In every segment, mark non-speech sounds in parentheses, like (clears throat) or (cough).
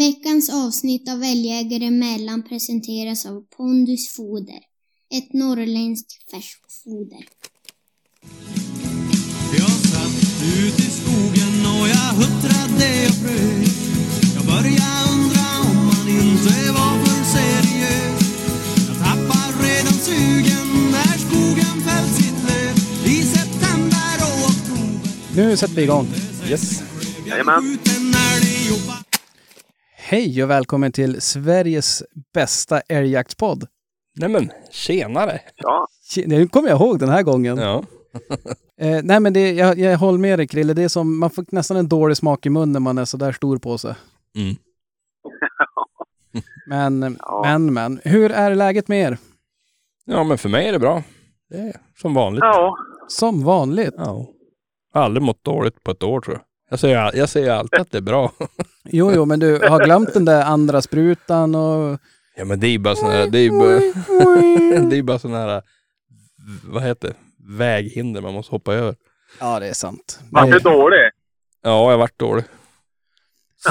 Veckans avsnitt av Älgjägare emellan presenteras av Pondus Foder. Ett norrländskt färskfoder. Jag satt ut i skogen och jag huttrade och frös Jag började undra om man inte var för seriös Jag tappar redan sugen när skogen fällt sitt löv I september och oktober Nu sätter vi igång. Yes. Jajamän Hej och välkommen till Sveriges bästa älgjaktspodd. Nej men, tjenare. Ja, Nu kommer jag ihåg den här gången. Ja. (laughs) Eh, nej men det, jag, jag håller med dig Krille, det är som, man får nästan en dålig smak i munnen när man är så där stor på sig. Mm. (laughs) Men, Ja. men, men. Hur är läget med er? Ja, men för mig är det bra. Det är som vanligt. ja. Som vanligt. Ja. Jag har aldrig mått dåligt på ett år tror jag. Jag säger, jag säger alltid att det är bra. (laughs) Jo, jo, men du har glömt den där andra sprutan och... Ja men det är ju bara sån här, det är ju bara, (laughs) det är bara sån här, vad heter det, väghinder man måste hoppa över. Ja, det är sant. Vart Det du är- dålig? Ja, jag har varit dålig.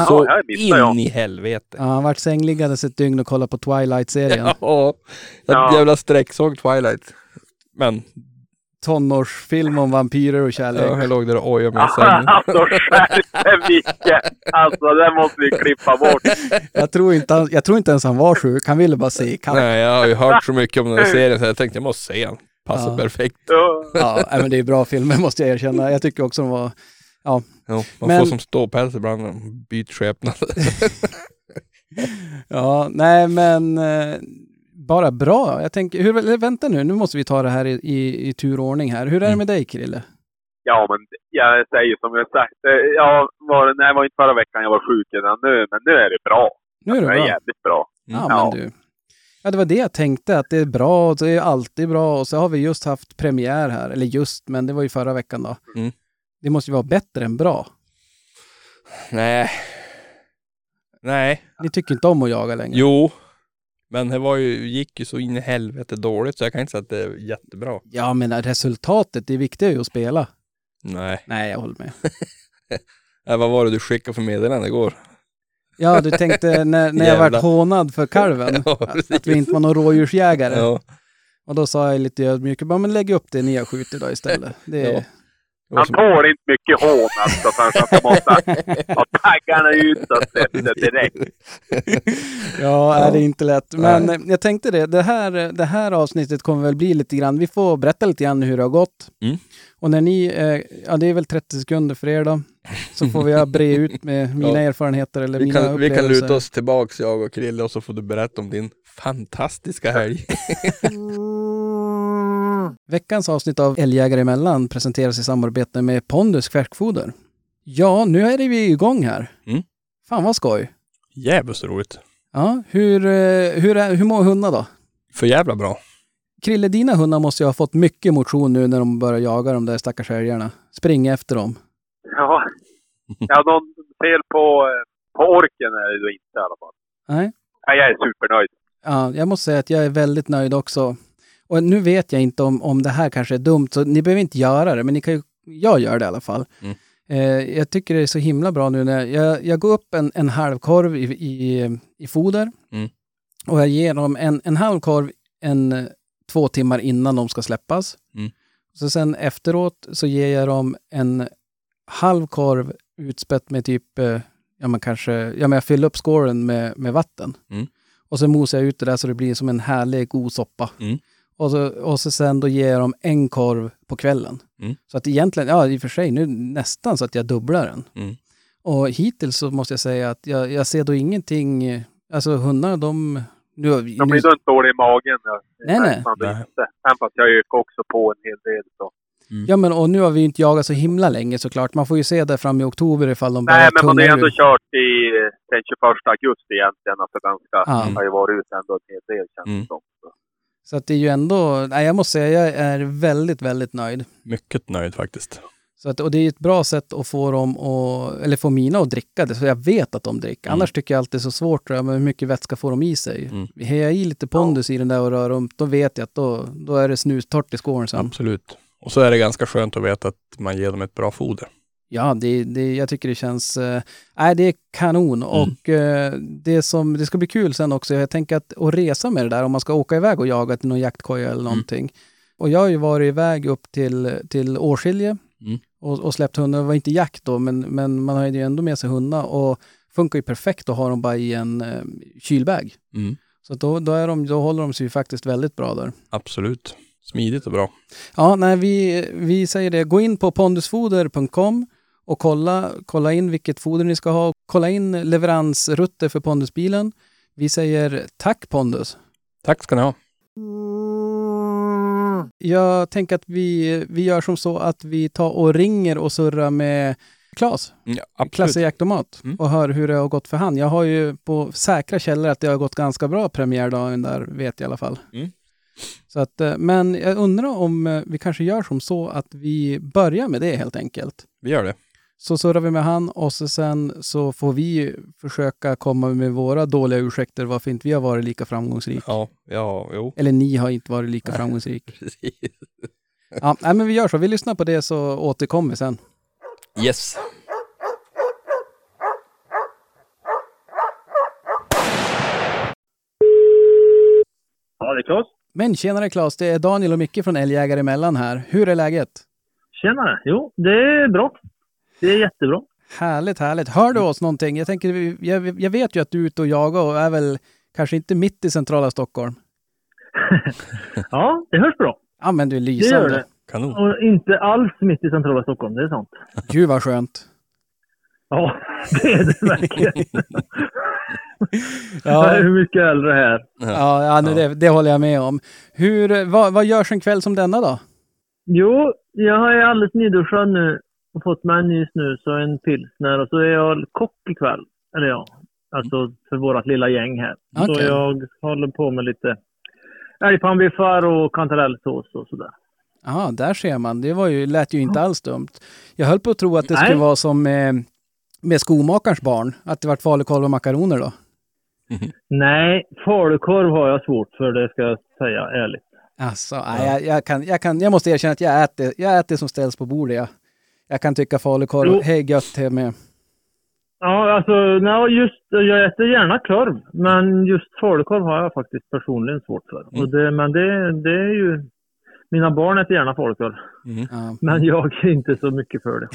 Så jag. in i helvete. Ja, han har varit sängliggandes ett dygn och kollat på Twilight-serien. (laughs) Ja, jag Ja. jävla strecksåg Twilight. Men Tonårsfilm om vampyrer och kärlek. ja, jag låg där och ojade mig (laughs) i sängen. Alltså Micke! Alltså det måste vi klippa bort. Jag, tror inte han, jag tror inte ens han var sjuk, han ville bara se katt. Nej, jag har ju hört så mycket om den här serien så jag tänkte jag måste se den. Passar Ja. perfekt. Ja. Ja, men det är bra filmer måste jag erkänna. Jag tycker också de var... Jo, man Men- får som ståpäls ibland och byt skepnad. (laughs) Ja, nej men... Bara bra. Jag tänker, hur, vänta nu, nu måste vi ta det här i, i, i turordning här. Hur är det Mm. med dig Krille? Ja, men jag säger som jag sagt. eh, Jag var, nej, det var inte förra veckan jag var sjuk utan nu, men nu är det bra. Nu är det Det är bra. jävligt bra. Ja, Ja. men du. Ja, det var det jag tänkte, att det är bra och det är alltid bra. Och så har vi just haft premiär här, eller just, men det var ju förra veckan då. Mm. Det måste ju vara bättre än bra. Nej. Nej. Ni tycker inte om att jaga längre? Jo. Men det var ju, gick ju så in i helvete dåligt så jag kan inte säga att det är jättebra. Ja, men resultatet, det viktiga är ju att spela. Nej. Nej, jag håller med. (laughs) Äh, vad var det du skickade för meddelande igår? Ja, du tänkte när, när jag vart hånad för kalven, (laughs) Ja, att, vi inte var någon rådjursjägare. Ja. Och då sa jag lite ödmjukt, men lägg upp det ni har skjutit då istället. Det Ja. Han tål inte mycket hån alltså förrän han måste ha taggarna utåt (laughs) direkt. Ja, är det inte lätt. Men Nej. jag tänkte det, det här, det här avsnittet kommer väl bli lite grann, vi får berätta lite grann hur det har gått. Mm. Och när ni, eh, ja det är väl 30 sekunder för er då, så får jag bre ut med (laughs) mina Ja. erfarenheter eller Vi mina kan, vi kan upplevelser. luta oss tillbaks jag och Krille och så får du berätta om din fantastiska helg. (laughs) Veckans avsnitt av Älgjägare emellan presenteras i samarbete med Pondus Färskfoder. Ja, nu är vi igång här. Mm. Fan vad skoj. Jävligt roligt. Ja, hur, eh, hur, är, hur mår hundar då? För jävla bra. Krille, dina hundar måste ju ha fått mycket motion nu när de börjar jaga de där stackars älgarna. Springa efter dem. Ja, ja någon fel på, eh, på orken är det då inte i alla fall. Nej. Ja, jag är supernöjd. Ja, jag måste säga att jag är väldigt nöjd också. Och nu vet jag inte om, om det här kanske är dumt, så ni behöver inte göra det, men ni kan ju, jag gör det i alla fall. Mm. Eh, jag tycker det är så himla bra nu när jag, jag går upp en, en halv korv i, i, i foder Mm. och jag ger dem en, en halv korv en, två timmar innan de ska släppas. Mm. Så sen efteråt så ger jag dem en halv korv utspätt med typ, eh, ja men kanske, ja men jag fyller upp skålen med, med vatten. Mm. Och så mosar jag ut det där så det blir som en härlig god soppa. Mm. Och, så, och så sen då ger jag dem en korv på kvällen. Mm. Så att egentligen, ja i och för sig nu nästan så att jag dubblar den. Mm. Och hittills så måste jag säga att jag, jag ser då ingenting, alltså hundarna de... Nu, De nu, blir då inte dåliga i magen. Nej, nej. Även fast jag ökar också på en hel del. Så. ja men och nu har vi ju inte jagat så himla länge såklart. Man får ju se där fram i oktober ifall de börjar Nej, men man har ju ändå kört i eh, den 21 augusti egentligen. Alltså ganska, Ja. har ju varit ute ändå en hel del känns det Mm. som. Så. Att det är ju ändå, nej jag måste säga jag är väldigt, väldigt nöjd. Mycket nöjd faktiskt. Så att, och det är ett bra sätt att få dem att, eller få mina att dricka det, så jag vet att de dricker. Mm. Annars tycker jag alltid det är så svårt, tror jag, men hur mycket vätska får de i sig? Mm. Hejar i lite pondus i den där och rör runt, då vet jag att då, då är det snustort i skålen sen. Absolut. Och så är det ganska skönt att veta att man ger dem ett bra foder. Ja, det, det, jag tycker det känns... eh, Nej, det är kanon. Och eh, det, som, det ska bli kul sen också. Jag tänker att, att resa med det där, om man ska åka iväg och jaga till någon jaktkoja eller någonting. Och jag har ju varit iväg upp till, till Årskilje Mm. och, och släppt hundar. Det var inte jakt då, men, men man har ju ändå med sig hundar. Och funkar ju perfekt att ha dem bara i en eh, kylbag. Mm. Så då, då, är de, då håller de sig ju faktiskt väldigt bra där. Absolut. Smidigt och bra. Ja, nej, vi, vi säger det. Gå in på pondusfoder.com och kolla, kolla in vilket foder ni ska ha. Kolla in leveransrutter för pondusbilen. Vi säger tack Pondus. Tack ska ni ha. Jag tänker att vi, vi gör som så att vi tar och ringer och surrar med Klas, Ja, absolut. Klasse Jaktomat, Mm. och hör hur det har gått för han. Jag har ju på säkra källor att det har gått ganska bra premiärdagen där, vet jag i alla fall. Mm. Så att, eh, men jag undrar om eh, vi kanske gör som så att vi börjar med det helt enkelt. Vi gör det. Så surrar vi med han och så sen så får vi försöka komma med våra dåliga ursäkter varför inte vi har varit lika framgångsrika. Ja, ja, jo. Eller ni har inte varit lika framgångsrika. Ja, nej, men vi gör så. Vi lyssnar på det så återkommer vi sen. Yes. Ja, det är Claes. Men tjenare Claes, det är Daniel och Micke från Älgjägare emellan här. Hur är läget? Tjenare. Jo, det är bra. Det är jättebra. Härligt, härligt. Hör du oss någonting? Jag, tänker, jag, jag vet ju att du är ute och jagar och är väl kanske inte mitt i centrala Stockholm. (laughs) Ja, det hörs bra. Ja, men du är Det gör lysande. det. Kanon. Och inte alls mitt i centrala Stockholm, det är sant. Gud vad skönt. Ja, (laughs) det är det verkligen. (laughs) Jag Ja, är hur mycket äldre här. ja, ja nu, Det, det håller jag med om. Hur, vad, vad görs en kväll som denna då? Jo, jag är alldeles nyduschad nu och fått mig en ny snus och en pilsner och så är jag kock ikväll. Eller ja, alltså för vårt lilla gäng här. Så Okej. jag håller på med lite älgpannbiffar och kantarellsås och sådär. Ja, där ser man. Det var ju, lät ju inte alls dumt. Jag höll på att tro att det Nej. skulle vara som med, med skomakarens barn, att det vart falukorv och makaroner då. (laughs) Nej, falukorv har jag svårt för, det ska jag säga ärligt. Alltså, nej, jag, jag, kan, jag, kan, jag måste erkänna att jag äter, jag äter det som ställs på bordet. Jag, jag kan tycka falukorv, hej gött det med. Ja, alltså, nej, just, jag äter gärna korv, men just falukorv har jag faktiskt personligen svårt för. Och det, men det, det är ju... Mina barn äter gärna falukorv, Mm. Ja. men jag är inte så mycket för det.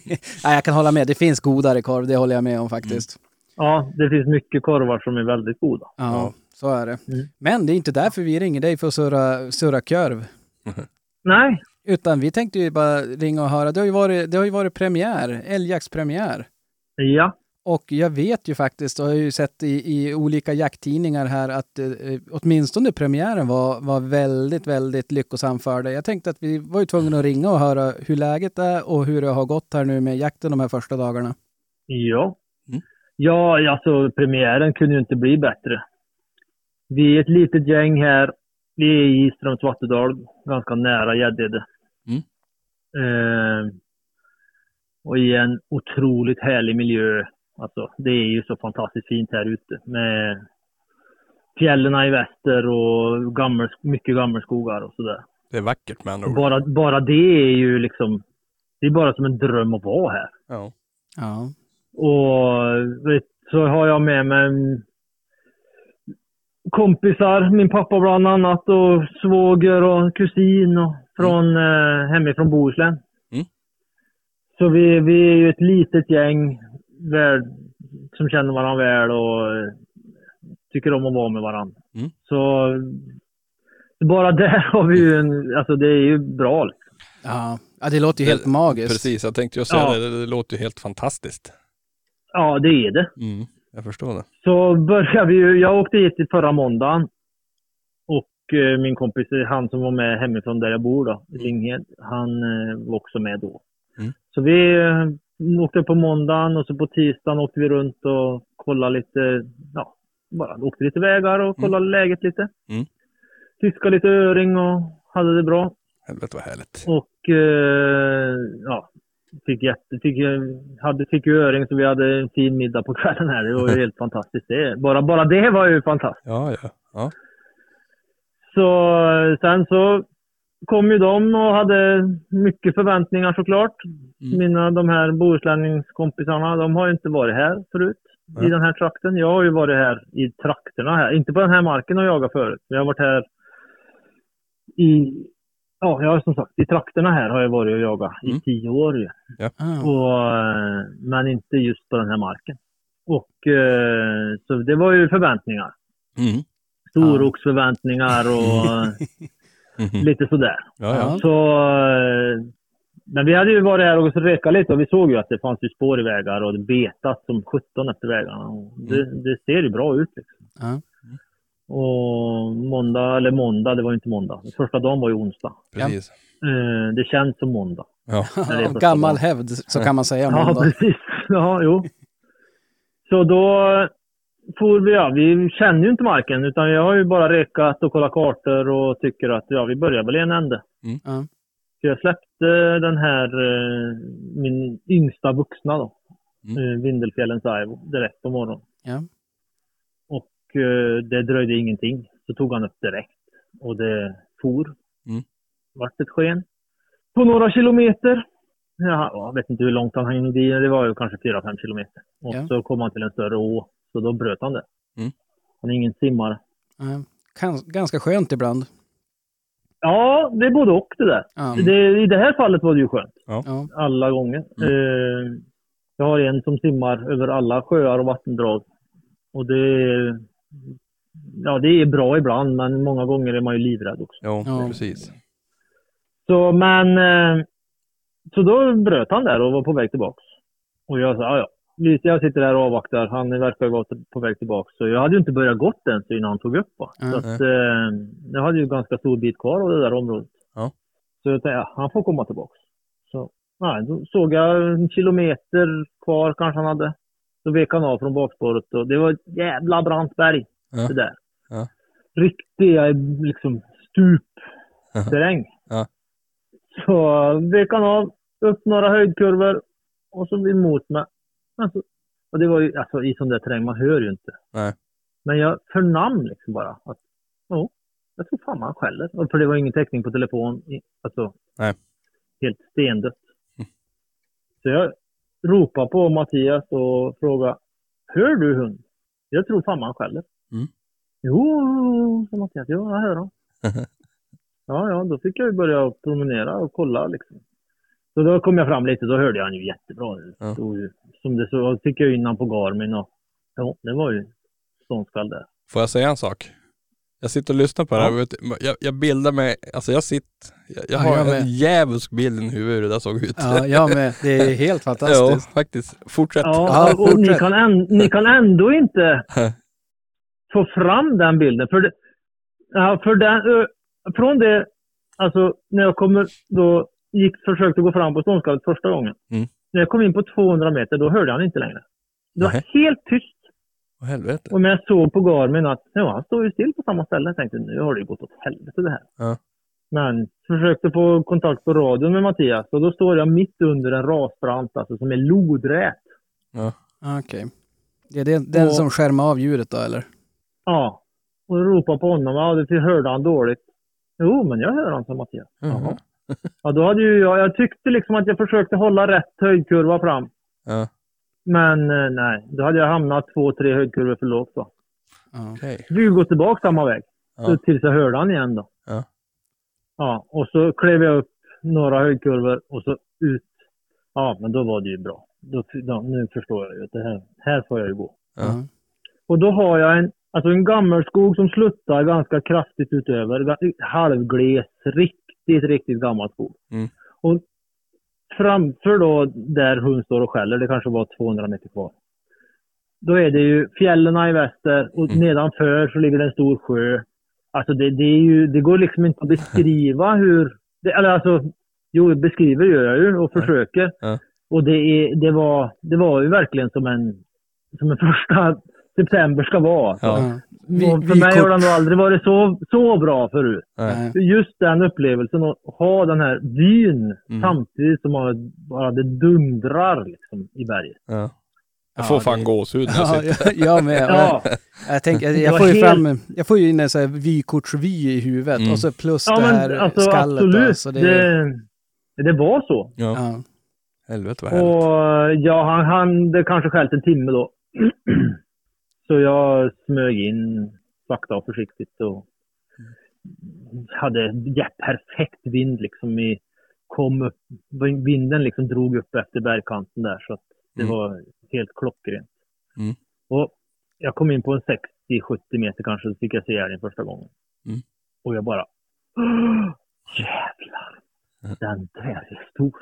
(laughs) nej, jag kan hålla med, det finns godare korv, det håller jag med om faktiskt. Ja, det finns mycket korvar som är väldigt goda. Ja, så är det. Mm. Men det är inte därför vi ringer dig för att surra, surra korv. Nej, Utan vi tänkte ju bara ringa och höra. Det har ju varit, det har ju varit premiär, älgjaktspremiär. ja. Och jag vet ju faktiskt, och har ju sett i, i olika jakttidningar här, att eh, åtminstone premiären var, var väldigt, väldigt lyckosam för dig. Jag tänkte att vi var ju tvungna att ringa och höra hur läget är och hur det har gått här nu med jakten de här första dagarna. Ja. Mm. Ja, alltså premiären kunde ju inte bli bättre. Vi är ett litet gäng här. Vi är i Ströms Vattedal, ganska nära Gäddede. Mm. Eh, och i en otroligt härlig miljö. Alltså, det är ju så fantastiskt fint här ute med fjällen i väster och gammel, mycket gammelskogar och sådär. Det är vackert med andra ord. Bara, bara det är ju liksom, det är bara som en dröm att vara här. Ja. Ja. Och vet, så har jag med mig kompisar, min pappa bland annat och svåger och kusin och från eh, hemifrån Bohuslän. Mm. Så vi, vi är ju ett litet gäng väl, som känner varandra väl och eh, tycker om att vara med varandra. Mm. Så bara där har vi ju en, alltså det är ju bra. liksom. Ja. ja, det låter ju helt magiskt. Precis, jag tänkte ju säga Ja. det. Det låter ju helt fantastiskt. Ja, det är det. Mm. Jag förstår det. Så började vi ju, jag åkte hit förra måndagen. Eh, min kompis, han som var med hemifrån där jag bor då, Linghed, han eh, var också med då. Mm. Så vi eh, åkte på måndagen och så på tisdagen åkte vi runt och kollade lite, ja, bara åkte lite vägar och kollade läget lite. Mm. Fiskade lite öring och hade det bra. Helvete vad härligt. Och eh, ja, fick, jätte, fick, hade, fick ju öring så vi hade en fin middag på kvällen här. Det var ju (laughs) helt fantastiskt. Det, bara, bara det var ju fantastiskt. Ja, ja. ja. Så sen så kom ju de och hade mycket förväntningar såklart. Mm. Mina, de här bohuslänningskompisarna, de har ju inte varit här förut i Nej. den här trakten. Jag har ju varit här i trakterna här. Inte på den här marken och jagat förut. Men jag har varit här i, ja, jag har som sagt, i trakterna här har jag varit och jagat i Mm. tio år ju. Ah. Och, eh, men inte just på den här marken. Och eh, så det var ju förväntningar. Mm. Storoxförväntningar och (laughs) lite sådär. Ja, ja. Så, eh, men vi hade ju varit här och rekat lite och vi såg ju att det fanns ju spår i vägar och det betat som 17 efter vägarna. Det, det ser ju bra ut liksom. Ja. Och måndag, eller måndag, det var ju inte måndag. Första dagen var ju onsdag. Precis. Eh, det känns som måndag. Ja. Ja, första gammal hävd, så kan man säga. Ja, måndag. precis. (laughs) Ja, jo. Så då for vi, ja, vi känner ju inte marken utan jag har ju bara rekat och kollat kartor och tycker att ja, vi börjar väl i en ände. Ja. Så jag släppte den här, eh, min yngsta vuxna då, Mm. mm. Vindelfjällens Arvo, direkt på morgonen. Ja. Och eh, det dröjde ingenting. Så tog han upp direkt och det for. Mm. Vart ett sken. På några kilometer. Ja, jag vet inte hur långt han hängde i, det var ju kanske 4-5 kilometer. Och Ja. så kom han till en större å, så då bröt han det. Mm. Han är ingen simmare. Ja. Ganska skönt ibland. Ja, det är både och det där. Ja. Det, I det här fallet var det ju skönt. Ja. alla gånger. Eh, jag har en som simmar över alla sjöar och vattendrag. Och det ja, det är bra ibland, men många gånger är man ju livrädd också. Jo, Ja. precis. Så, men, eh, så då bröt han där och var på väg tillbaks. Och jag sa, "Ja, ja, Lite jag sitter där och avvaktar. Han verkar vara på väg tillbaks. Så jag hade ju inte börjat gått än så innan han tog upp. Va? Ja. Så att, eh, jag hade ju ganska stor bit kvar av det där området. Ja. Så jag tänkte, han får komma tillbaks. Så nej, då såg jag en kilometer kvar kanske han hade. Då vek han av från bakspåret och det var ett jävla brant berg. Ja. Det där. Ja. Riktiga liksom stupterräng. Ja. Så vek han av, upp några höjdkurvor och så emot mig. Alltså, och det var ju, alltså i sån där terräng, man hör ju inte. Nej. Men jag förnam liksom bara att, ja, jag tror fan man skäller. Och För det var ingen täckning på telefon. Alltså, Nej. helt stendött. Så jag ropade på Mattias och frågade, hör du hund? Jag tror fan man skäller. Mm. Jo, sa Mattias, jo, jag hör honom. (laughs) ja, ja, då fick jag ju börja promenera och kolla liksom. Så då kom jag fram lite, då hörde jag han ju jättebra. Det Ja. stod ju, som det så fick jag innan på Garmin och ja, det var ju ståndskall där. Får jag säga en sak? Jag sitter och lyssnar på det Ja. här. Vet du, Jag, jag bildar mig, alltså jag sitter, jag, jag Ja, har jag en djävulsk bild i huvudet hur det där såg ut. Ja, jag med. Det är (laughs) helt ja fantastiskt. faktiskt. Fortsätt. Ja, Ja, och ni fortsätt. kan, änd- ni kan ändå inte (laughs) få fram den bilden. För, det, ja, för den, från det, alltså när jag kommer då, gick, försökte gå fram på ståndskallet första gången. Mm. När jag kom in på 200 meter, då hörde han inte längre. Det var Nej. helt tyst. Åh helvete. Och när jag såg på Garmin att ja, han står ju still på samma ställe, jag tänkte nu har det ju gått åt helvete det här. Ja. Men försökte få kontakt på radion med Mattias och då står jag mitt under en rasbrant alltså, som är lodrät. Ja. Okej. Det är den, den Och- som skärmar av ljudet då, eller? Ja. Och ropade på honom. Ja, det hörde han dåligt. Jo, men jag hör han, sa Mattias. Mhm. Jaha. Ja, då hade ju jag, jag tyckte liksom att jag försökte hålla rätt höjdkurva fram. Ja, Men eh, nej, då hade jag hamnat två, tre höjdkurvor för lågt då. Fick vi gå tillbaka samma väg. Ja. Så tills jag hörde han igen då. Ja. Ja, och så klev jag upp några höjdkurvor och så ut. Ja, men då var det ju bra. Då, då, nu förstår jag ju att det här, här får jag ju gå. Ja. Och då har jag en, alltså en gammelskog som sluttar ganska kraftigt utöver. Halvgles, riktigt, riktigt gammal skog. Mm. Och framför då där hon står och skäller, det kanske var 200 meter kvar. Då är det ju fjällen i väster och Mm. nedanför så ligger det en stor sjö. Alltså det, det är ju, det går liksom inte att beskriva hur, det, eller alltså, jo beskriver gör jag ju och Ja. försöker. Ja. Och det, är, det, var, det var ju verkligen som en, som en första september ska vara. Ja. Ja. Vi- och för vi mig kom- har det nog aldrig varit så, så bra förut. Nej. Just den upplevelsen att ha den här vyn Mm. samtidigt som man bara det dundrar liksom i berget. Ja. Jag Ja, får fan det- gåshud när jag (laughs) Ja, sitter. jag, jag med. Ja, Jag, tänker, jag, jag får ju helt- fram, jag får ju in en sån här vykortsvy i huvudet Mm. och så plus Ja det men här alltså skallet. absolut. Alltså, det, det, det var så. Ja, ja. helvete vad härligt. Och ja, han, han det kanske skällt en timme då. (clears throat) Så jag smög in sakta och försiktigt och hade ja, perfekt vind liksom i, kom upp, vinden liksom drog upp efter bergkanten där så att det Mm. var helt klockrent. Mm. Och jag kom in på en 60-70 meter kanske så fick jag se älgen första gången. Mm. Och jag bara "Åh, Jävlar! Den där är stor.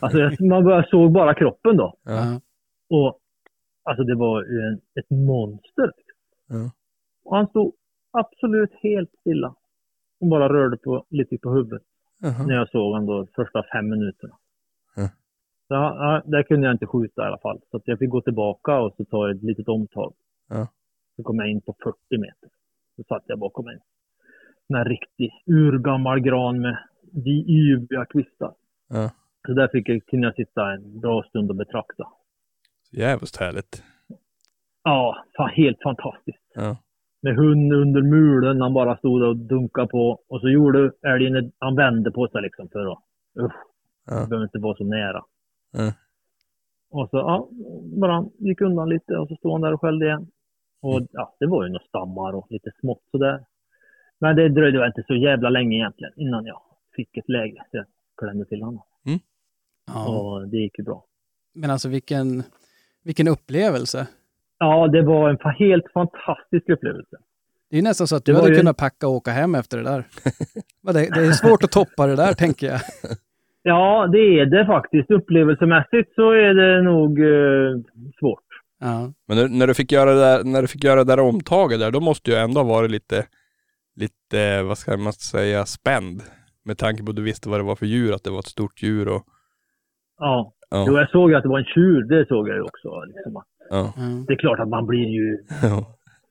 (laughs) Alltså man bara såg bara kroppen då. Och alltså det var ju en, ett monster. Ja. Och han stod absolut helt stilla. Och bara rörde på, lite på huvudet Jaha. när jag såg honom då första fem minuterna. Ja. Så, ja, där kunde jag inte skjuta i alla fall. Så jag fick gå tillbaka och så ta ett litet omtag. Ja. Så kom jag in på 40 meter. Så satt jag bakom en, en riktig urgammal gran med de yviga kvistar. Så där fick jag, kunde jag sitta en bra stund och betrakta. Jävligt härligt. Ja, fan, helt fantastiskt. Ja. Med hund under mulen, han bara stod och dunkade på. Och så gjorde älgen, ett- han vände på sig liksom för att, usch, Ja. det behöver inte vara så nära. Ja. Och så, ja, bara gick undan lite och så stod han där och skällde igen. Och ja, det var ju några stammar och lite smått sådär. Men det dröjde väl inte så jävla länge egentligen innan jag fick ett läge. Så jag klämde till honom. Ja. Och det gick ju bra. Men alltså vilken, vilken upplevelse. Ja, det var en helt fantastisk upplevelse. Det är nästan så att du hade ju- kunnat packa och åka hem efter det där. (laughs) Det, är svårt att toppa det där tänker jag. Ja, det är det faktiskt. Upplevelsemässigt så är det nog eh, svårt. Ja. Men när, när, du fick göra det där, när du fick göra det där omtaget där, då måste ju ändå ha varit lite, lite, vad ska man säga, spänd. Med tanke på att du visste vad det var för djur, att det var ett stort djur och... Ja. Ja. Jo, jag såg ju att det var en tjur. Det såg jag ju också. Liksom. Ja. Ja. Det är klart att man blir ju, man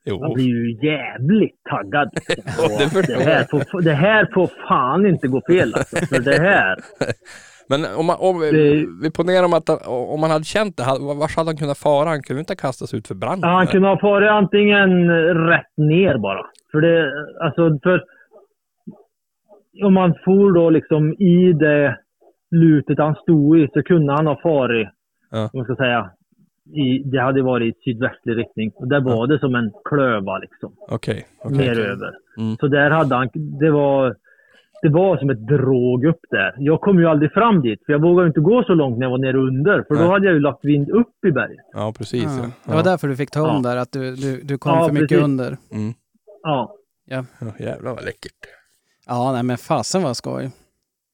jo. blir ju jävligt taggad. Liksom. (laughs) Ja, det det, här får, det här får fan inte gå fel alltså. För det här. (laughs) Men om man, om, Det- vi ponerar om att om man hade känt det, vars hade han kunnat fara? Han kunde inte ha kastats ut för branden. Ja, han kunde ha farit antingen rätt ner bara. För det, alltså för om man for då liksom i det lutet han stod i så kunde han ha farit, Ja. man ska säga, i, det hade varit i sydvästlig riktning. Och där var det som en klöva liksom, Okej, okej. neröver. Mm. Så där hade han, det var, det var som ett drog upp där. Jag kom ju aldrig fram dit, för jag vågade inte gå så långt när jag var nere under. För Nej. då hade jag ju lagt vind upp i berget. Ja, precis. Ja. Ja. Det var därför du fick ta om Ja. där, att du, du, du kom Ja, för mycket precis. under. Mm. Ja. Ja, jävlar vad läckert. Ja, nej men fasen vad skoj.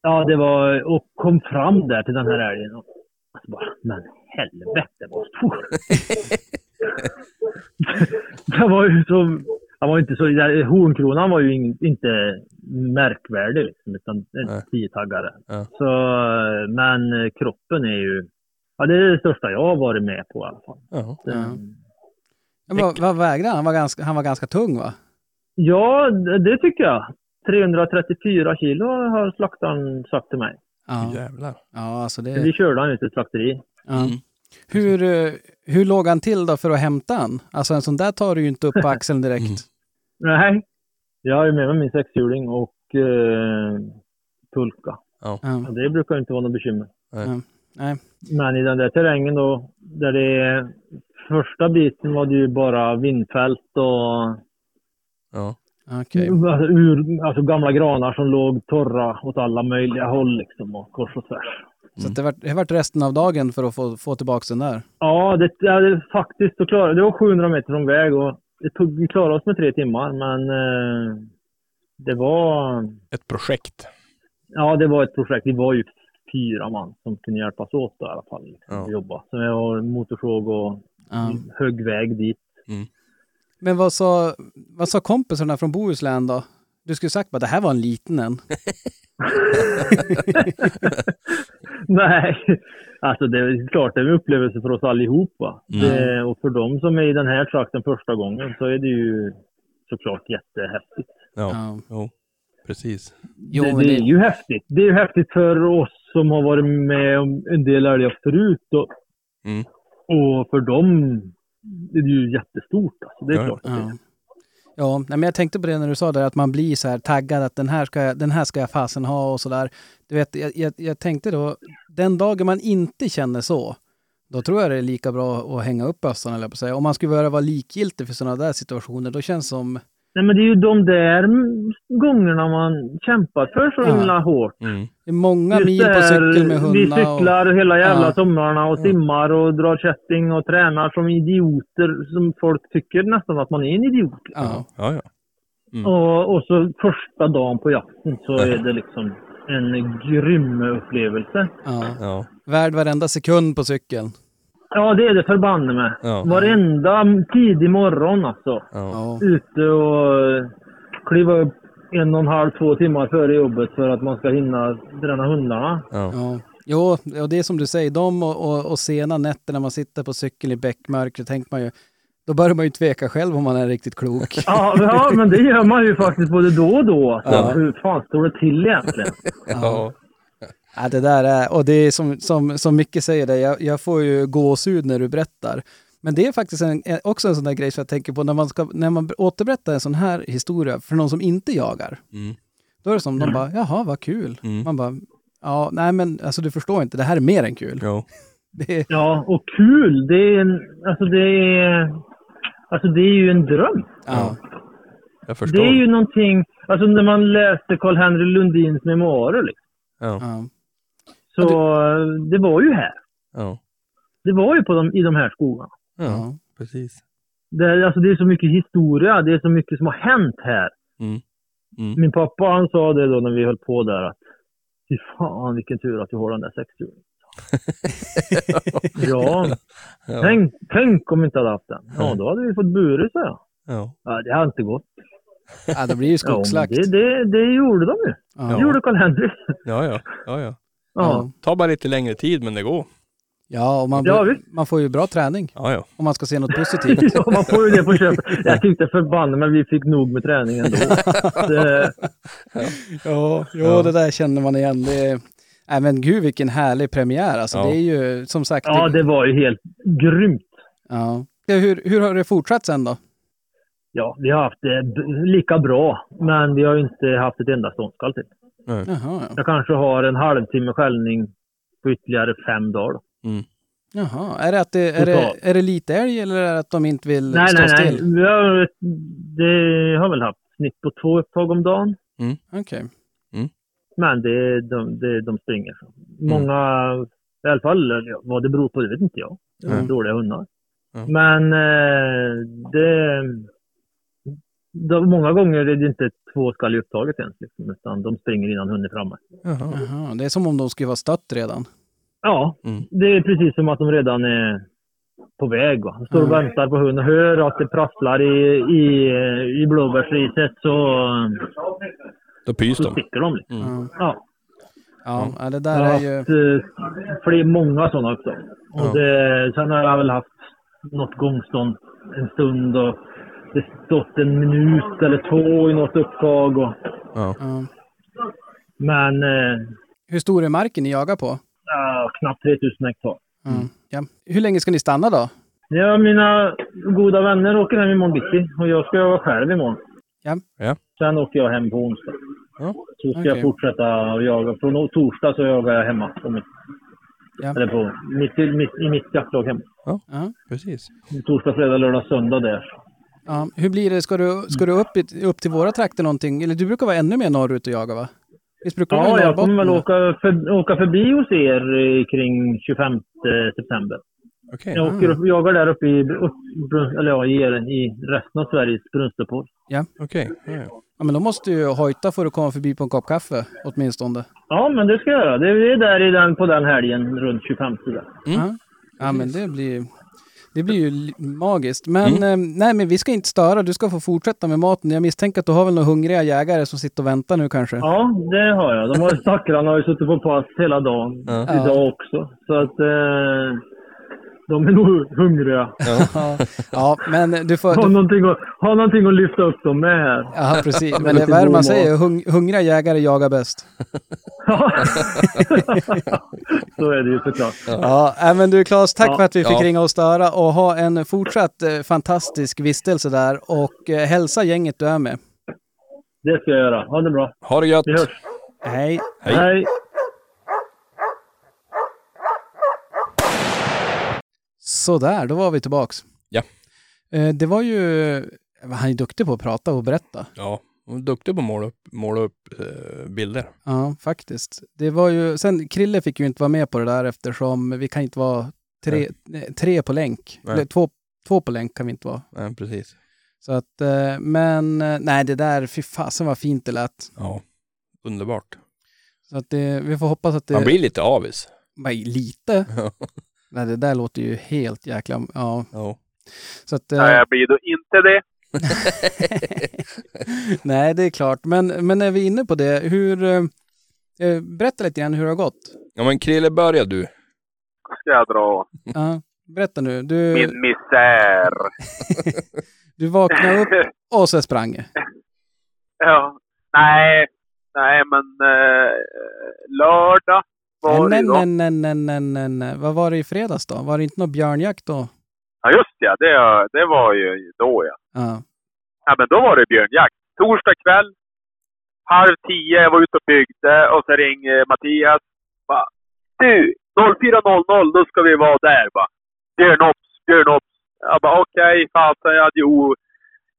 Ja, det var och kom fram där till den här älgen. Och alltså bara, men helvete vad stor! (laughs) det var ju så, han var ju inte så, där- hornkronan var ju in, inte märkvärdig liksom, utan en tiotaggare. Ja. Så, men kroppen är ju, ja det är det största jag har varit med på i alla fall. Ja. Den, Ja. Men vad, vad vägde han? Han var, ganska, han var ganska tung va? Ja, det det tycker jag. 334 kilo har slaktaren sagt till mig. Ja, Jävlar. ja alltså Vi det... körde han ut till slakteri. Ja. Mm. Hur, eh, hur låg han till då för att hämta han? Alltså en sån där tar du ju inte upp på (laughs) axeln direkt. Mm. Nej. Jag ju med mig min sexhjuling och eh, pulka. Ja. Och det brukar inte vara något bekymmer. Nej. Men i den där terrängen då, där det är... Första biten var det ju bara vindfält och Ja. Okej. alltså, ur, alltså gamla granar som låg torra åt alla möjliga håll liksom och kors och tvärs. Så att det det vart resten av dagen för att få, få tillbaka den där? Ja, det, ja, det faktiskt så klarade, det var 700 meter från väg och det tog, vi klarade oss med tre timmar men eh, det var... Ett projekt. Ja, det var ett projekt. Vi var ju fyra man som kunde hjälpas åt då, i alla fall. Liksom, Ja. jobba. Så jag har motorsåg och Ja. högg väg dit. Men vad sa, vad sa kompisarna från Bohuslän då? Du skulle sagt bara det här var en liten en. (laughs) Nej, alltså det är klart det är en upplevelse för oss allihopa. Mm. Det, och för dem som är i den här trakten första gången så är det ju såklart jättehäftigt. Ja. Ja. Jo. Precis. Jo, det, men det det, är ju häftigt. Det är ju häftigt för oss som har varit med om en del älgar förut. Och, Mm. och för dem det är ju jättestort alltså. Det är Ja, klart. Ja. Ja, men jag tänkte på det när du sa det att man blir så här taggad att den här ska jag, den här ska jag fasen ha och sådär. Du vet, jag, jag, jag tänkte då, den dagen man inte känner så, då tror jag det är lika bra att hänga upp bössan, eller på säga. Om man skulle börja vara likgiltig för sådana där situationer, då känns det som... Nej men det är ju de där gångerna man kämpar för så Ja. himla hårt. Mm. Det är många Just mil på cykel med Vi hundarna. Och, cyklar hela jävla Ja. somrarna och simmar och drar kätting och tränar som idioter som folk tycker nästan att man är en idiot. ja, Ja, ja. Mm. Och, och så första dagen på jakten så är det liksom en grym upplevelse. ja. Ja. Värd varenda sekund på cykeln. Ja, det är det förbanne med. Ja. Varenda tidig morgon alltså. Ja. Ute och kliva upp en och en halv, två timmar före jobbet för att man ska hinna träna hundarna. Ja. Ja. Jo, och det är som du säger, de och, och, och sena nätter när man sitter på cykeln i bäckmörkret, tänker man ju, då börjar man ju tveka själv om man är riktigt klok. (laughs) Ja, ja, men det gör man ju faktiskt både då och då. Ja. Hur fan står det till egentligen? Ja. Ja, det där är, och det är som, som, som Micke säger, det, jag, jag får ju gåshud när du berättar. Men det är faktiskt en, också en sån där grej som jag tänker på när man, ska, när man återberättar en sån här historia för någon som inte jagar. Mm. Då är det som de bara, jaha vad kul. Mm. Man bara, ja nej men alltså du förstår inte, det här är mer än kul. (laughs) Är, Ja, och kul. Det är en, alltså det är, alltså det är ju en dröm. ja, Jag förstår. Det är ju någonting, alltså när man läste Karl-Henry Lundins memoarer liksom, Ja. ja, så det var ju här. Ja. Det var ju på de, i de här skogarna. Ja. ja. Precis. Det, är- alltså det är så mycket historia, det är så mycket som har hänt här. Mm. Mm. Min pappa han sa det då när vi höll på där att Fy fan vilken tur att du har den där sexhjulingen. (laughs) ja, Ja. tänk, tänk om vi inte hade haft den. Ja, då hade vi fått bure, sa jag. Ja. Ja, det hade inte gått. ja, det blir ju Ja, skogsslakt. det, det, det gjorde de ju. Ja. Det gjorde Karl-Henry. Ja, ja. Ja, ja. Ja. Ta bara lite längre tid, men det går. Ja, och man, Ja, man får ju bra träning Ja, ja. om man ska se något (laughs) positivt. ja, man får ju det på köpet. Jag tyckte förbannat men vi fick nog med träning ändå. (laughs) Det, Ja, jo, Ja. det där känner man igen. Det nej, men gud vilken härlig premiär. Alltså, Ja. Det är ju som sagt... ja, det var ju helt grymt. ja. Ja, Hur, hur har det fortsatt sen då? Ja, vi har haft det lika bra, men vi har ju inte haft ett enda ståndskall till. Jaha, ja. Jag kanske har en halvtimme skällning på ytterligare fem dagar. Då. Jaha. Är det, att det, är, det, Totalt. är det lite älg eller är det att de inte vill Nej, stå nej, nej. still? Vi har, det har väl haft snitt på två upptag om dagen. Okej. Men det, de, det, de springer. Många, i alla fall ja, vad det beror på, det vet inte jag. Det är Mm. dåliga hundar. Mm. Men eh, det, de, många gånger är det inte två skall i upptaget ens, liksom, utan de springer innan hunden är framme. Jaha. Jaha. Det är som om de skulle vara stött redan. Ja, Mm. det är precis som att de redan är på väg. Va? De står och Mm. väntar på hunden, hör att det prasslar i, i, i blåbärsriset så, Då pys så de. sticker de. Liksom. Mm. Ja. Ja. Det Jag där har är haft ju... eh, fler, många sådana också. Och Ja. det, sen har jag väl haft något gångstånd en stund och det stått en minut eller två i något upptag. Och, Ja. Ja. men eh, Hur stor är marken ni jagar på? ja, knappt 3000 hektar. Mm. Ja. Hur länge ska ni stanna då? Ja, mina goda vänner åker hem imorgon bitti och jag ska vara själv imorgon. Ja. Ja. Sen åker jag hem på onsdag. Ja. Så ska Okej. jag fortsätta att jaga. Från torsdag så jagar jag hemma. På mitt, Ja. Eller på mitt, mitt, i mitt jaktlag hemma. Ja. Precis. Torsdag, fredag, lördag, söndag där. Ja. Hur blir det? Ska du, ska du upp, i- upp till våra trakter någonting? Eller du brukar vara ännu mer norrut och jaga va? Visst brukar Ja, jag kommer väl åka, för, åka förbi hos er eh, kring 25 september. Okej. Jag åker och jagar där uppe i, upp, eller ja, i, i resten av Sveriges brunstepår. Okej. Ja, ja. Ja, men då måste du ju hojta för att komma förbi på en kopp kaffe åtminstone. Ja, men det ska jag göra. Det är där i den, på den helgen runt 25 där. Mm. Ja. ja, men det blir, det blir ju magiskt. Men eh, nej, men vi ska inte störa. Du ska få fortsätta med maten. Jag misstänker att du har väl några hungriga jägare som sitter och väntar nu kanske? Ja, det har jag. De har, (laughs) stackarna har ju suttit på pass hela dagen. Ja. Idag också. Så att... Eh, de är nog hungriga. Ja, (laughs) ja, men du får... Ha Du, någonting, att, ha någonting att lyfta upp dem med här. ja, precis. (laughs) Men det är vad man säger, hung, hungriga jägare jagar bäst. Ja. Så är det ju såklart. Ja, äh, men du Claes, tack Ja. för att vi fick Ja. ringa och störa och ha en fortsatt eh, fantastisk vistelse där och eh, hälsa gänget du är med. Det ska jag göra. Ha det bra. Ha det gött. Vi hörs. Hej! Hej. Hej. Sådär, då var vi tillbaks. Ja. Eh, Det var ju... Han är duktig på att prata och berätta. Ja, hon är duktig på att måla upp, måla upp eh, bilder. Ja, faktiskt. Det var ju... Sen, Krille fick ju inte vara med på det där eftersom vi kan inte vara tre, eh, tre på länk. Nej. Eller två, två på länk kan vi inte vara. Nej, precis. Så att, eh, men eh, nej, det där, fy fasen vad fint det lät. Ja, underbart. Så att det, vi får hoppas att det... Man blir lite avis. Nej, lite? (laughs) Nej, det där låter ju helt jäkla... Ja, Ja. så att... eh, Nej, jag blir då inte det. (laughs) Nej, det är klart. Men, men är vi inne på det, hur... eh, eh, berätta lite grann hur det har gått. ja, men Krille, börja du. Ska jag dra Ja, berätta nu. Du, min misär. (laughs) du vaknade upp och så sprang (laughs) ja. Nej, nej men eh, lördag var Nej, det nej, nej, nej, nej, nej, nej. Vad var det i fredags då? Var det inte någon björnjakt då? Ja just ja, det, det var ju då ja. Ja. Ja men då var det björnjakt. Torsdag kväll. Halv tio, jag var ute och byggde och så ringer Mattias. Bara, du, 04.00 då ska vi vara där bara. Björnops, björnops. Jag bara okej, fasen jag hade ju...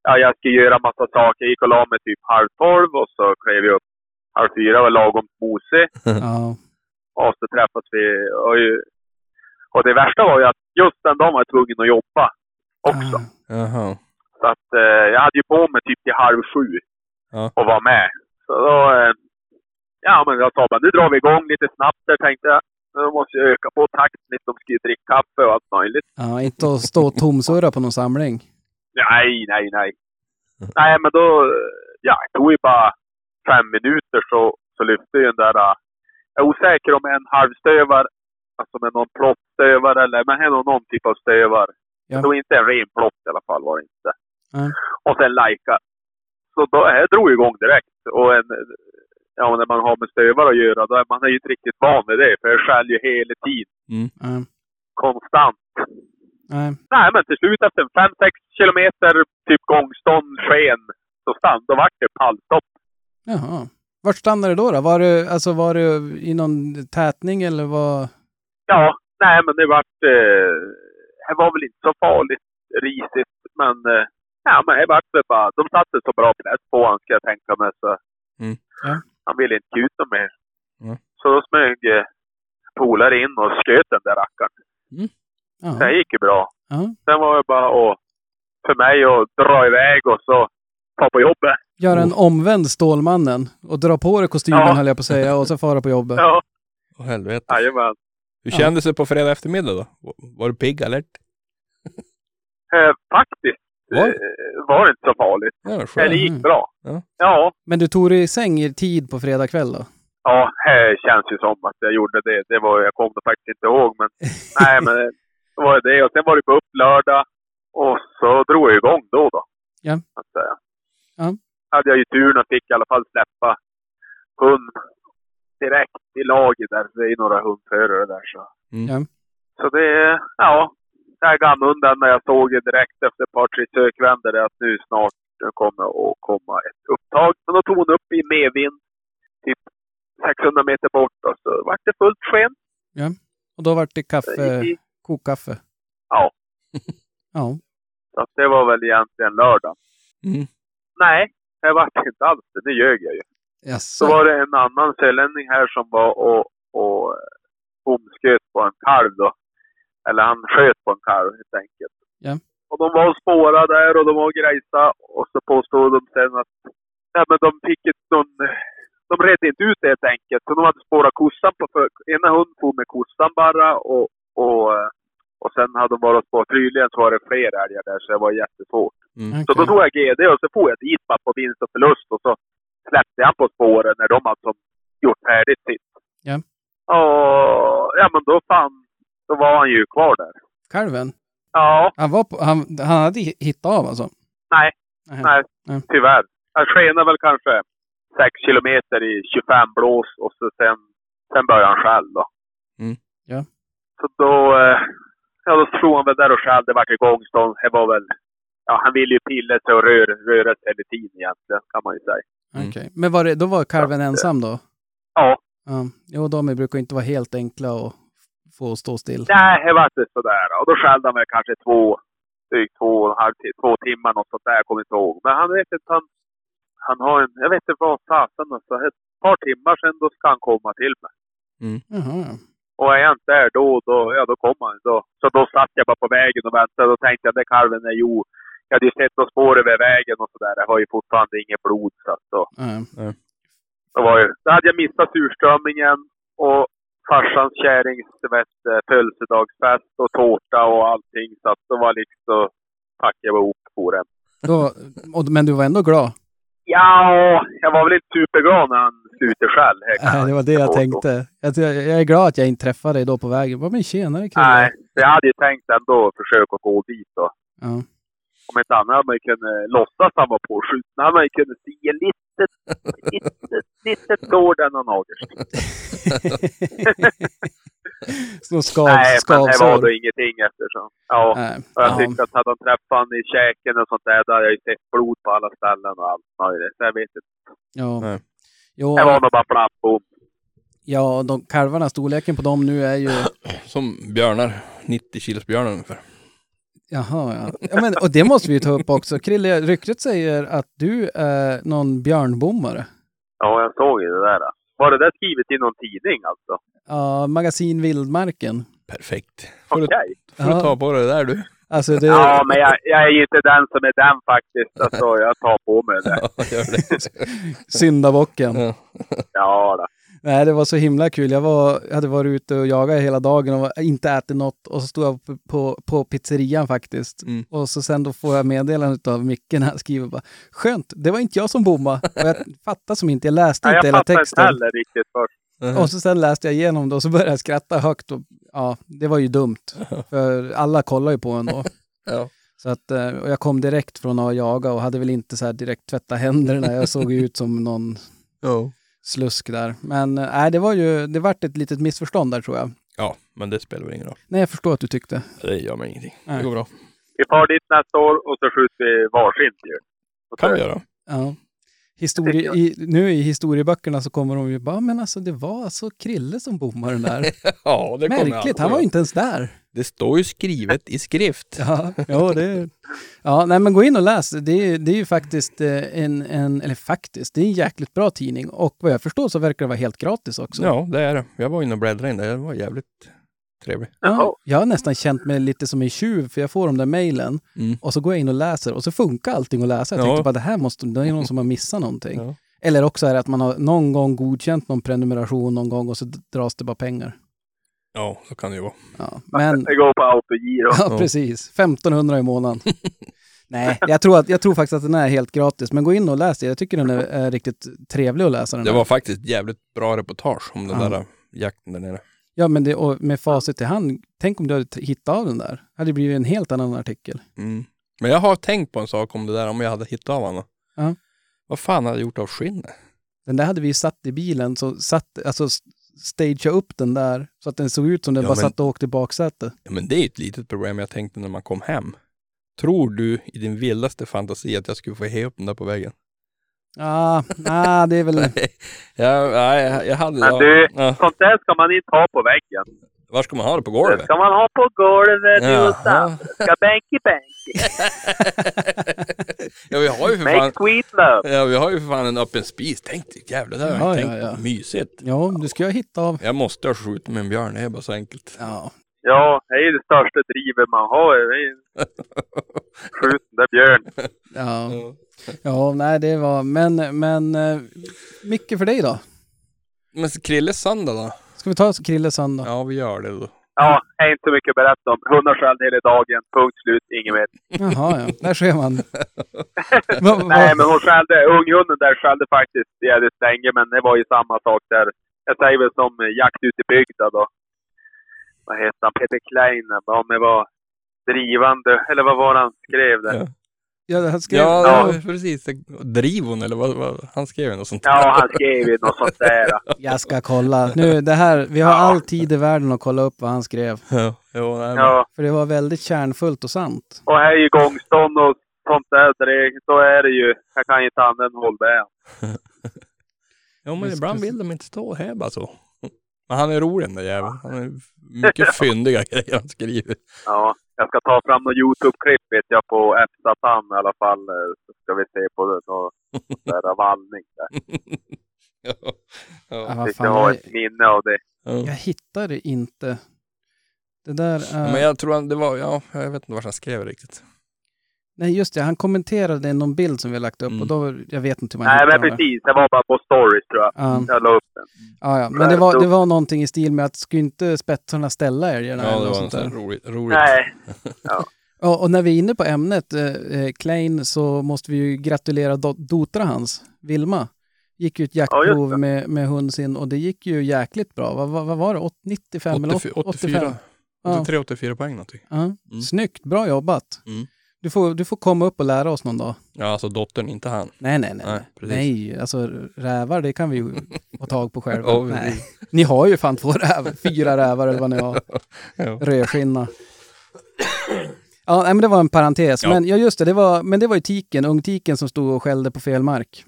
Ja, jag ska göra massa saker. Jag gick och la mig typ halv tolv och så klev jag upp halv fyra och var lagom mosig. (laughs) ja. Och så träffades vi. Och, ju- och det värsta var ju att just den dagen var jag tvungen att jobba också. Ah. Jaha. Så att eh, jag hade ju på mig typ till halv sju Ja. och var med. Så då, eh, ja men jag sa bara nu drar vi igång lite snabbt där tänkte jag. Nu måste jag öka på takten lite. De ska ju dricka kaffe och allt möjligt. ja, inte att stå och tomsurra på någon samling. Nej, nej, nej. Nej, men då, ja, det tog ju bara fem minuter så, så lyfte ju den där, eh, jag är osäker om en halvstövar, alltså med någon plottstövare eller, men det är nog någon typ av stövar. Ja. Det var inte en ren plott i alla fall, var det inte. Nej. Och sen lajka. Så då, jag drog igång direkt. Och en, ja, när man har med stövar att göra, då är man ju inte riktigt van vid det. För det skäller ju hela tiden. Ja. Konstant. Nej. Nej, men till slut efter 5-6 kilometer, typ gångstånd, sken, så stann, då vart det pallstopp. Jaha. Vart stannade det då? då? Var, det, alltså, var det i någon tätning eller vad? Ja, nej men det vart... Eh, det var väl inte så farligt risigt, men... Eh, ja, men det vart väl bara... De satte så bra press på honom, ska jag tänka mig, så... Mm. Ja. Han ville inte kuta mer. Mm. Så då smög eh, polare in och sköt den där rackaren. Ja. Det gick ju bra. Ja. Sen var det bara att... För mig att dra iväg och så ta på jobbet. Göra en omvänd Stålmannen och dra på dig kostymen Ja. höll jag på att säga och så fara på jobbet. Ja, Åh helvete. jajamän. Hur Ja. kändes det på fredag eftermiddag då? Var du pigg eller? Eh, faktiskt Var? eh, var det inte så farligt. Ja, Eller det gick bra. Ja. Ja, Men du tog dig i säng i tid på fredag kväll då? ja, det känns ju som att jag gjorde det. det var, jag kommer faktiskt inte ihåg, men (laughs) nej, men det var det. Och sen var det på upp lördag och så drog jag igång då. då Ja. Att säga. Ja. Hade jag ju turen och fick i alla fall släppa hund direkt i laget där. Det är några hundförare där så. Mm. Ja. Så det, ja. Den gamla hunden när jag såg det direkt efter ett par, tre sökvändor att nu snart kommer att komma ett upptag. Men då tog hon upp i medvind, typ 600 meter bort och så vart det fullt sken. Och då vart det kaffe, gick- kokkaffe? Ja. (laughs) Ja. Så det var väl egentligen lördag. Mm. Nej, det vart inte alls det. Nu ljög jag ju. Jaså? Så var det en annan sörlänning här som var och, och eh, bomsköt på en kalv då. Eller han sköt på en kalv helt enkelt. Ja. Och de var och spårade där och de var och grejsa och så påstod de sen att nej, men de fick ett någon, de redde inte ut det helt enkelt. Så de hade spårat kossan på för, ena hunden for med kossan bara och, och, och sen hade de bara spårat. Tydligen så var det fler älgar där så det var jättesvårt. Mm. Så då tog jag GD och så får jag dit bara på vinst och förlust och så släppte jag på spåren när de alltså gjort färdigt sitt. Ja. Och ja men då fan, då var han ju kvar där. Kalven? Ja, Han, var på, han, han hade hi- hittat av alltså? nej, nej, Nej. tyvärr. Jag skenade väl kanske 6 kilometer i 25 blås och så sen, sen började han själv då. Mm. Ja. Så då, eh, ja då stod han väl där och skällde, vart igångstånd. Det var väl, ja han ville ju pilla sig och röra, röra sig hela tiden egentligen, kan man ju säga. Mm. Okej. Men var det, då var kalven ensam då? Ja, Ja. Jo, de brukar inte vara helt enkla att få stå still. nej, det var inte sådär. Och då skällde han väl kanske två, drygt två och en halv, två timmar något sånt där, jag kommer inte ihåg. Men han vet inte, han, han har en, jag vet inte vad fasen alltså, ett par timmar sedan då ska han komma till mig. Jaha, ja. Och är jag inte där då, då, ja då kommer han. Då. Så då satt jag bara på vägen och väntade. Då tänkte jag, det kalven är jo. Jag hade ju sett några spår över vägen och sådär. Det var ju fortfarande inget blod. Så att då, Ja. då, var ju, då hade jag missat surströmmingen och farsans kärrings vet, eh, födelsedagsfest och tårta och allting. Så att då var liksom, packade jag ihop for hem. Då, och, men du var ändå glad? Ja, jag var väl inte superglad när han slutade själv. det Nej, det var det jag tänkte. Jag, jag är glad att jag inte träffade dig då på vägen. Vad men tjenare kille. Nej, jag hade ju tänkt ändå försöka gå dit då. Ja. Om inte annat hade man ju kunnat låtsas att han var påskjuten. Då hade man ju kunnat se en litet, litet sår där någon Agersten. Så skav, Nej, men det var då ingenting eftersom. Ja, Nej. och jag Ja. tyckte att hade de träffat honom i käken och sånt där, då hade jag ju sett blod på alla ställen och allt möjligt. Så jag vet inte. Ja. Nej. Jo, Det var nog bara platt bom. ja, de kalvarna, storleken på dem nu är ju... (clears throat) Som björnar. 90 kilos björnar ungefär. Jaha, ja. ja men, och det måste vi ju ta upp också. Krille, ryktet säger att du är någon björnbommare. Ja, jag såg ju det där. Var det där skrivet i någon tidning alltså? Ja, magasin Vildmarken. Perfekt. Får du, Okej. får du Ja. ta på dig det där du. Alltså det... Ja, men jag, jag är ju inte den som är den faktiskt. Alltså, jag tar på mig det. (laughs) Ja, gör det. Syndabocken. Ja. Ja, då. Nej, det var så himla kul. Jag, var, jag hade varit ute och jagat hela dagen och var- inte ätit något. Och så stod jag på, på, på pizzerian faktiskt. Mm. Och så sen då får jag meddelande av Micke när han skriver bara Skönt, det var inte jag som bommade. Och jag fattade som inte, jag läste (laughs) Nej, inte jag hela fattar inte texten. heller riktigt först. Och så sen läste jag igenom det och så började jag skratta högt. Och, ja, det var ju dumt. För alla kollar ju på en då. (laughs) Ja. Så att, eh, och jag kom direkt från att jaga och hade väl inte så här direkt tvättat händerna. Jag såg ju ut som någon Ja. Slusk där. Men nej, det var ju, det vart ett litet missförstånd där tror jag. ja, men det spelar väl ingen roll. Nej, jag förstår att du tyckte. Det gör mig ingenting. Nej. Det går bra. Vi far dit nästa år och så skjuter vi varsin djur. Och kan vi göra. Ja. Historie, i, nu i historieböckerna så kommer de ju bara, men alltså det var alltså Krille som bommade den där. (laughs) Ja, det kommer Märkligt, han var ju inte ens där. Det står ju skrivet i skrift. (laughs) Ja, ja, det, ja, nej men gå in och läs. Det är, det är ju faktiskt eh, en, en, eller faktiskt, det är en jäkligt bra tidning. Och vad jag förstår så verkar det vara helt gratis också. Ja, det är det. Jag var inne och bläddrade in det. Det var jävligt trevligt. Ja, jag har nästan känt mig lite som en tjuv, för jag får de där mejlen Mm. och så går jag in och läser och så funkar allting att läsa. Jag Ja. tänkte bara det här måste, det är någon som har missat någonting. Ja. Eller också är det att man har någon gång godkänt någon prenumeration någon gång och så dras det bara pengar. Ja, så kan det ju vara. Ja, men, Det går på autogiro. ja precis, 1500 i månaden. (laughs) Nej, jag tror, att, jag tror faktiskt att den är helt gratis, men gå in och läs det. Jag tycker den är, är riktigt trevlig att läsa den Det här. var faktiskt jävligt bra reportage om den Ja. där jakten där nere. Ja, men det, och med facit i hand, tänk om du hade hittat av den där. hade det blivit en helt annan artikel. Mm. Men jag har tänkt på en sak om det där, om jag hade hittat av honom. Ja. Vad fan hade jag gjort av skinnet? Den där hade vi satt i bilen, så satt, alltså stagea upp den där så att den såg ut som den Ja, bara men- satt och åkte i baksätet. Ja, men det är ett litet problem jag tänkte när man kom hem. Tror du i din vildaste fantasi att jag skulle få he upp den där på väggen? Ja, ah, det är väl... (laughs) ja, nej, jag, jag hade... Men du, ja. sånt där ska man inte ha på väggen. Var ska man ha det på Det golvet? ska man ha på golvet, Jaha. Sam. Ska bänky bänky. (laughs) ja, vi har ju för Make fan... sweet love. Ja, vi har ju för fan en öppen spis. Tänk dig, jävlar, det har jag Ja, inte ja, tänkt. ja. Mysigt. Ja, du ska ju hitta av... Jag måste ha skjutit med en björn, det är bara så enkelt. Ja, Ja, det är ju det största drivet man har. Det är ju (laughs) skjut den där björn. ja. Ja, nej det var... Men, men... eh, Micke för dig då? Men Krilles söndag då? Ska vi ta Krille sen då? Ja, vi gör det då. Ja, är inte så mycket att berätta om. Hundar skällde hela dagen. Punkt slut. Inget mer. Jaha, ja. Där ser man. (laughs) Nej, men hon skällde. Unghunden där skällde faktiskt jävligt länge, men det var ju samma sak där. Jag säger väl som eh, jakt ute i bygden då. Vad heter han? Peter Klein. Om det var drivande, eller vad var det han skrev där? Ja. Ja, han skrev, Ja, Ja. precis. Driv hon eller vad, vad? Han skrev ju något sånt Ja, han skrev ju något sånt där. (laughs) Jag ska kolla. Nu, det här, vi har Ja. all tid i världen att kolla upp vad han skrev. Ja, jo, nej, Ja, För det var väldigt kärnfullt och sant. och här är ju gångstånd och sånt där, så det- så är det ju. Jag kan ju inte använda håll där. (laughs) Ja, men Visst, ibland vill de inte stå här bara så. Men han är rolig den där jäveln. Han är mycket (laughs) fyndiga grejer han skriver. Ja, jag ska ta fram något Youtube-klipp vet jag på F-Satan i alla fall. Så ska vi se på det. Någon (laughs) där vallning där. Ja, Ja, ja. vad Vi ska ha jag, ett minne av det. ja. jag hittar det inte. Det där är... Men jag tror det var, ja, jag vet inte vad han skrev riktigt. Nej, just det. Han kommenterade någon bild som vi har lagt upp Mm. och då, jag vet inte hur man Nej, men det. precis. Det var bara på stories tror jag. Ja, Jag la upp den. ja, ja. Men det var, det var någonting i stil med att skulle inte spetsarna ställa älgarna Ja, det var sånt sån där. roligt. roligt. Nej, (laughs) Ja, och när vi är inne på ämnet eh, eh, Klein så måste vi ju gratulera do- Dotra hans, Vilma. Gick ju ett Ja, jaktprov det. med, med hund sin och det gick ju jäkligt bra. Vad, vad, vad var det? Åt- 95 eller 84, 80, 85? 84, Ja. 83, 84 poäng någonting. Ja. Snyggt, bra jobbat. Mm. Du, får, du får komma upp och lära oss någon dag. Ja, alltså dottern, inte han. Nej, nej, nej. Nej, Nej, precis. nej alltså rävar det kan vi ju (laughs) få tag på själva. Ja, nej. Ni har ju fan två rävar, fyra rävar eller vad ni har. Ja. Rödskinna. Ja, nej, men det var en parentes. Ja. Men ja, just det, det var, men det var ju tiken, ungtiken som stod och skällde på fel mark.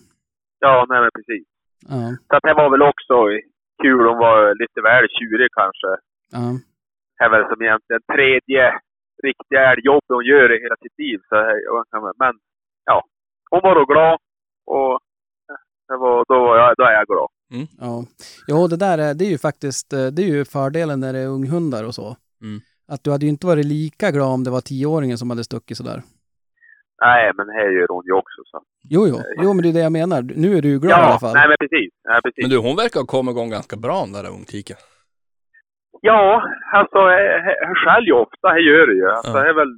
ja, nej men precis. Ja, Så att det var väl också kul. Hon var lite väl tjurig kanske. ja. Det är väl som egentligen tredje riktiga älgjobb hon gör i hela sitt liv. Så, men ja, hon var då glad och det var, då, var jag, då är jag glad. Ja, jo, det där är, det är ju faktiskt, eh, det är ju fördelen när det är unghundar och så. Mm. Att du hade ju inte varit lika glad om det var tioåringen som hade stuckit sådär. Nej, men här gör hon ju också så. Jo, jo, jo, men det är det jag menar. Nu är du ju glad i alla Ja, fall. nej men precis. Nej, precis. Men du, hon verkar ha kommit igång ganska bra den där ungtiken. Ja, alltså jag själv ju ofta, det gör det ju. Alltså, Ja. det är väl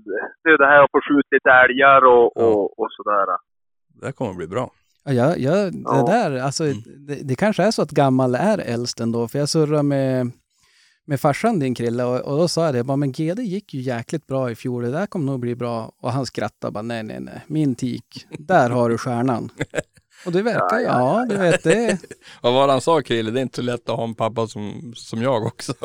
det, är det här att få skjuta lite älgar och, Ja. och, och sådär. Det här kommer att bli bra. Ja, jag, det Ja. där, alltså, Mm. det, det kanske är så att gammal är äldst ändå, för jag surrade med, med farsan din Krille och, och då sa jag det, bara, men GD gick ju jäkligt bra i fjol, det där kommer nog bli bra. Och han skrattade bara, nej, nej, nej, min tik, där har du stjärnan. (laughs) Och det verkar, Ja, ja, ja, du vet det. (laughs) Vad var det han sa Krille? Det är inte så lätt att ha en pappa som, som jag också. (laughs)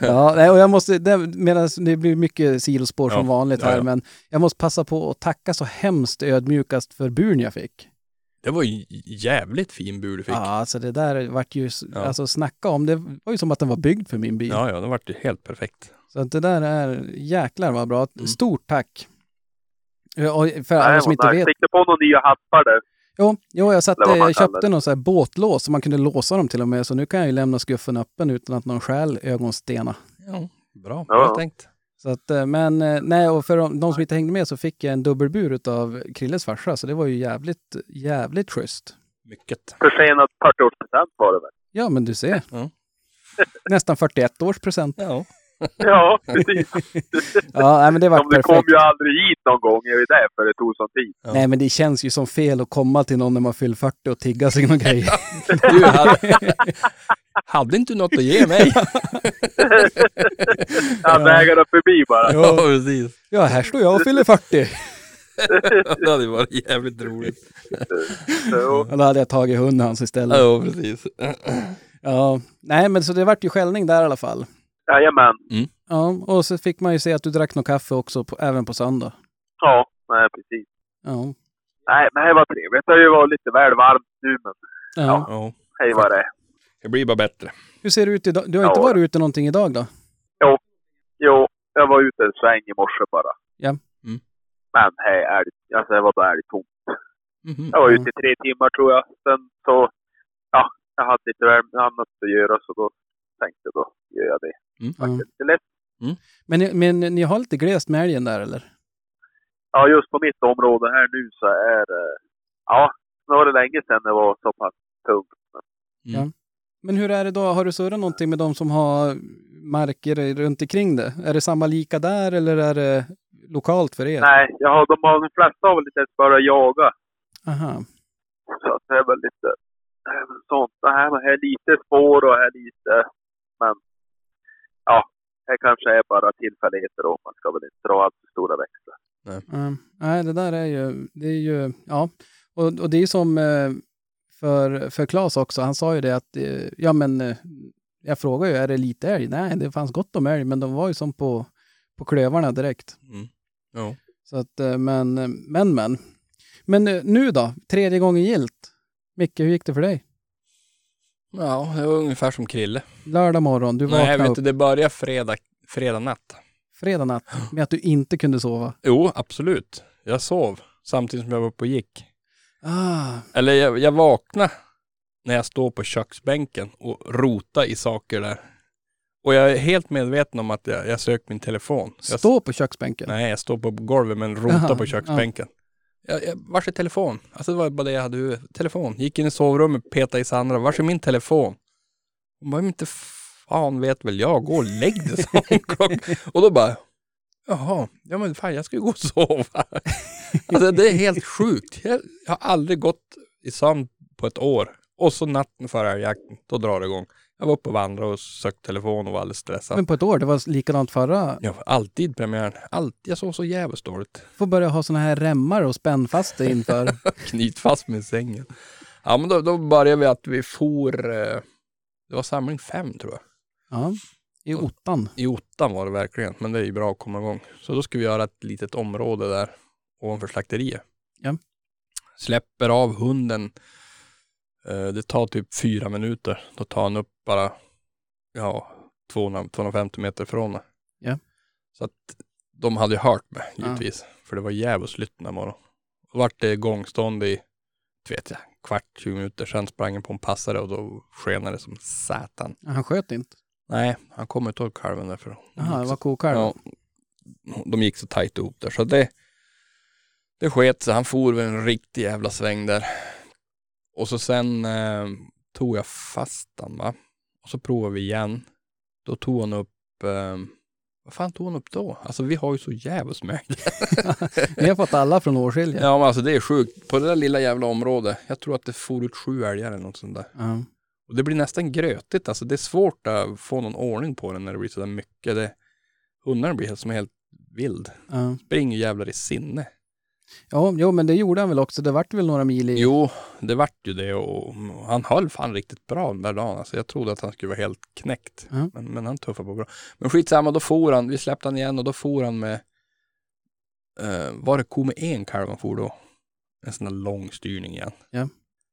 Ja, nej, och jag måste, det, medan det blir mycket sidospår som Ja, vanligt ja, här, ja. men jag måste passa på att tacka så hemskt ödmjukast för buren jag fick. Det var ju jävligt fin bur du fick. Ja, Ja, alltså det där vart ju, Ja. alltså snacka om, det var ju som att den var byggd för min bil. ja, det vart ju helt perfekt. Så att det där är, jäklar vad bra. Mm. Stort tack. Ja, Och för alla som inte nice. vet. Fick du på några nya hattar där? Jo, jo jag, man jag köpte någon så här båtlås så man kunde låsa dem till och med. Så nu kan jag ju lämna skuffen öppen utan att någon stjäl ögonstena. Ja, bra. Ja. Bra tänkt. Så att, eh, men eh, nej, och för de, de som inte hängde med så fick jag en dubbelbur av Krilles farsa. Så det var ju jävligt, jävligt schysst. Mycket. Försenad 40-årspresent var det väl? Ja, men du ser. Ja. Nästan 41 års present. Ja. (laughs) Ja, precis. (laughs) Ja, men det var De, kom ju aldrig hit någon gång, är det därför det tog sån tid. Ja. Nej, men det känns ju som fel att komma till någon när man fyller 40 och tigga sig någon grej. (laughs) Du, hade, hade inte du något att ge mig? Han vägrade förbi bara. Ja, precis. Ja, här står jag och fyller 40. Det hade varit jävligt roligt. Och då hade jag tagit hunden hans istället. Ja, precis. Ja, nej men så det vart ju skällning där i alla fall. Jajamän. Ja, och så fick man ju se att du drack något kaffe också, på, även på söndag. Ja, nej precis. Ja. Nej, men det var trevligt. Det har ju varit lite väl varmt nu, men ja. Ja, hej var det. det blir bara bättre. Hur ser det ut idag? Du har inte Ja. varit ute någonting idag då? Jo, jag var ute en sväng i morse bara. Ja. Mm. Men hej, ärligt, alltså det var bara ärligt tomt. Mhm. Jag var ute i tre timmar tror jag. Sen så, ja, jag hade lite annat att göra så då tänkte då gör jag det. Mm. Ja. Det är lite lätt. Men, ni- men ni har lite glest med älgen där eller? Ja, just på mitt område här nu så är det, ja, nu var det länge sedan det var så pass tungt. Men hur är det då? Har du surrat någonting med de som har marker runt omkring det? Är det samma lika där eller är det lokalt för er? Nej, jag har, de, har, de flesta har väl inte ens börjat jaga. Aha. Så att det är väl lite är väl sånt. Det här här är lite spår och här lite, men ja, det kanske är bara tillfälligheter och man ska väl inte dra allt för stora växlar. Mm. Nej, det där är ju, det är ju, ja. Och, och det är ju som eh, för, för Claes också, han sa ju det att, eh, ja men, eh, jag frågade ju, är det lite älg? Nej, det fanns gott om älg, men de var ju som på, på klövarna direkt. Mm. Ja. Så att, men, men, men. Men nu då? Tredje gången gilt. Micke, hur gick det för dig? Ja, det var ungefär som Krille. Lördag morgon, du Nej, vaknade vet upp du, det började fredag, fredag natt. fredag natt med att du inte kunde sova. Jo, absolut. Jag sov samtidigt som jag var uppe och gick. Ah, Eller jag, jag vaknade när jag står på köksbänken och rotar i saker där. Och jag är helt medveten om att jag, jag sökt min telefon. Jag, stå på köksbänken. Nej, jag står på golvet men rotar Jaha, på köksbänken. Jag, jag, vars är telefon? Alltså det var bara det jag hade i huvudet. Telefon. Gick in i sovrummet, petade i Sandra. Vars är min telefon? Hon bara, inte fan vet väl jag. Gå och lägg dig, (laughs) sa hon. Och då bara, jaha, ja men fan jag ska ju gå och sova. (laughs) alltså det är helt sjukt. Jag, jag har aldrig gått i sömn på ett år. Och så natten före älgjakten, då drar det igång. Jag var uppe och vandrade och sökte telefon och var alldeles stressad. Men på ett år, det var likadant förra. Ja, alltid premiären. Alltid. Jag sov så jävligt dåligt. Får börja ha såna här remmar och spänn fast dig inför. (laughs) Knyt fast med sängen. Ja, men då, då började vi att vi for, eh, det var samling fem tror jag. ja, i ottan. I ottan var det verkligen, men det är ju bra att komma igång. Så då ska vi göra ett litet område där ovanför slakteriet. Ja. Släpper av hunden. Eh, det tar typ fyra minuter. Då tar han upp bara, ja, 200, 250 meter från mig. Ja. Så att de hade ju hört mig Ja. givetvis. För det var djävulslytt den här morgonen. Då vart det gångstånd i, vet jag, kvart, 20 minuter. Sen sprang jag på en passare och då skenade det som satan. Han sköt inte. Nej, han kommer inte ihåg kalven därför. Jaha, det så- var kokalv. Ja, de gick så tajt ihop där. Så det, det sket sig. Han for väl en riktig jävla sväng där. Och så sen eh, tog jag fast han va. Och så provade vi igen. Då tog han upp, eh, vad fan tog han upp då? Alltså vi har ju så jävligt med (laughs) Ni har fått alla från årskilje. Ja men alltså det är sjukt. På det där lilla jävla området. Jag tror att det for ut sju älgar eller något sånt där. Ja. Och det blir nästan grötigt. Alltså det är svårt att få någon ordning på den när det blir så där mycket. Det, hundarna blir helt, som helt vild. Ja. Springer jävlar i sinne. Ja, jo, men det gjorde han väl också. Det vart väl några mil i... Jo, det vart ju det och han höll fan riktigt bra den där dagen. Alltså jag trodde att han skulle vara helt knäckt. Ja. Men, men han tuffade på bra. Men skitsamma, då for han. Vi släppte han igen och då for han med, eh, var det ko med en kalv han for då? En sån där lång styrning igen.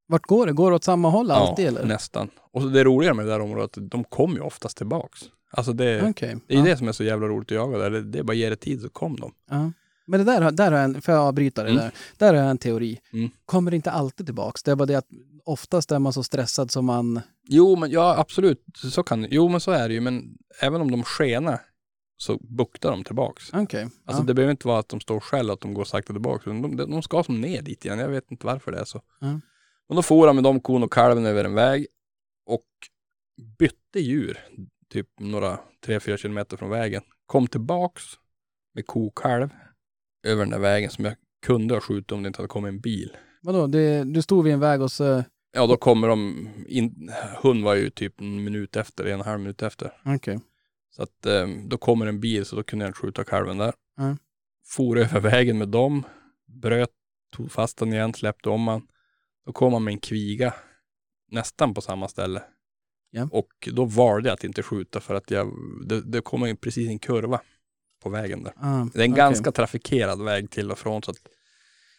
Vart går det? Går det åt samma håll alltid eller? nästan. Och så det roliga med det där området, de kommer ju oftast tillbaks. Alltså det, Okej. det är ja. det som är så jävla roligt att jaga där. Det, det är bara ge det tid så kom de. Ja. Men det där, där har jag en, får jag avbryta det Mm. där? Där har jag en teori. Mm. Kommer inte alltid tillbaks? Det är bara det att oftast är man så stressad som man... Jo, men ja absolut. Så kan, jo, men så är det ju. Men även om de skenar så buktar de tillbaks. Okej. Alltså ja. det behöver inte vara att de står själv att de går sakta tillbaka. De, de, de ska som ner dit igen. Jag vet inte varför det är så. Ja. Men då får han med de kon och kalven över en väg och bytte djur. Typ några 3-4 kilometer från vägen. Kom tillbaks med ko och kalv över den där vägen som jag kunde ha skjutit om det inte hade kommit en bil. Vadå, det, du stod vid en väg och så... Ja, då kommer de in. Hund var ju typ en minut efter, en halv minut efter. Okej. Så att eh, då kommer en bil så då kunde jag inte skjuta kalven där. Ja. For över vägen med dem, bröt, tog fast den igen, släppte om han. Då kom han med en kviga nästan på samma ställe. Ja. Och då valde jag att inte skjuta för att jag, det, det kommer ju precis en kurva på vägen där. Ah, Det är en okej. ganska trafikerad väg till och från så att,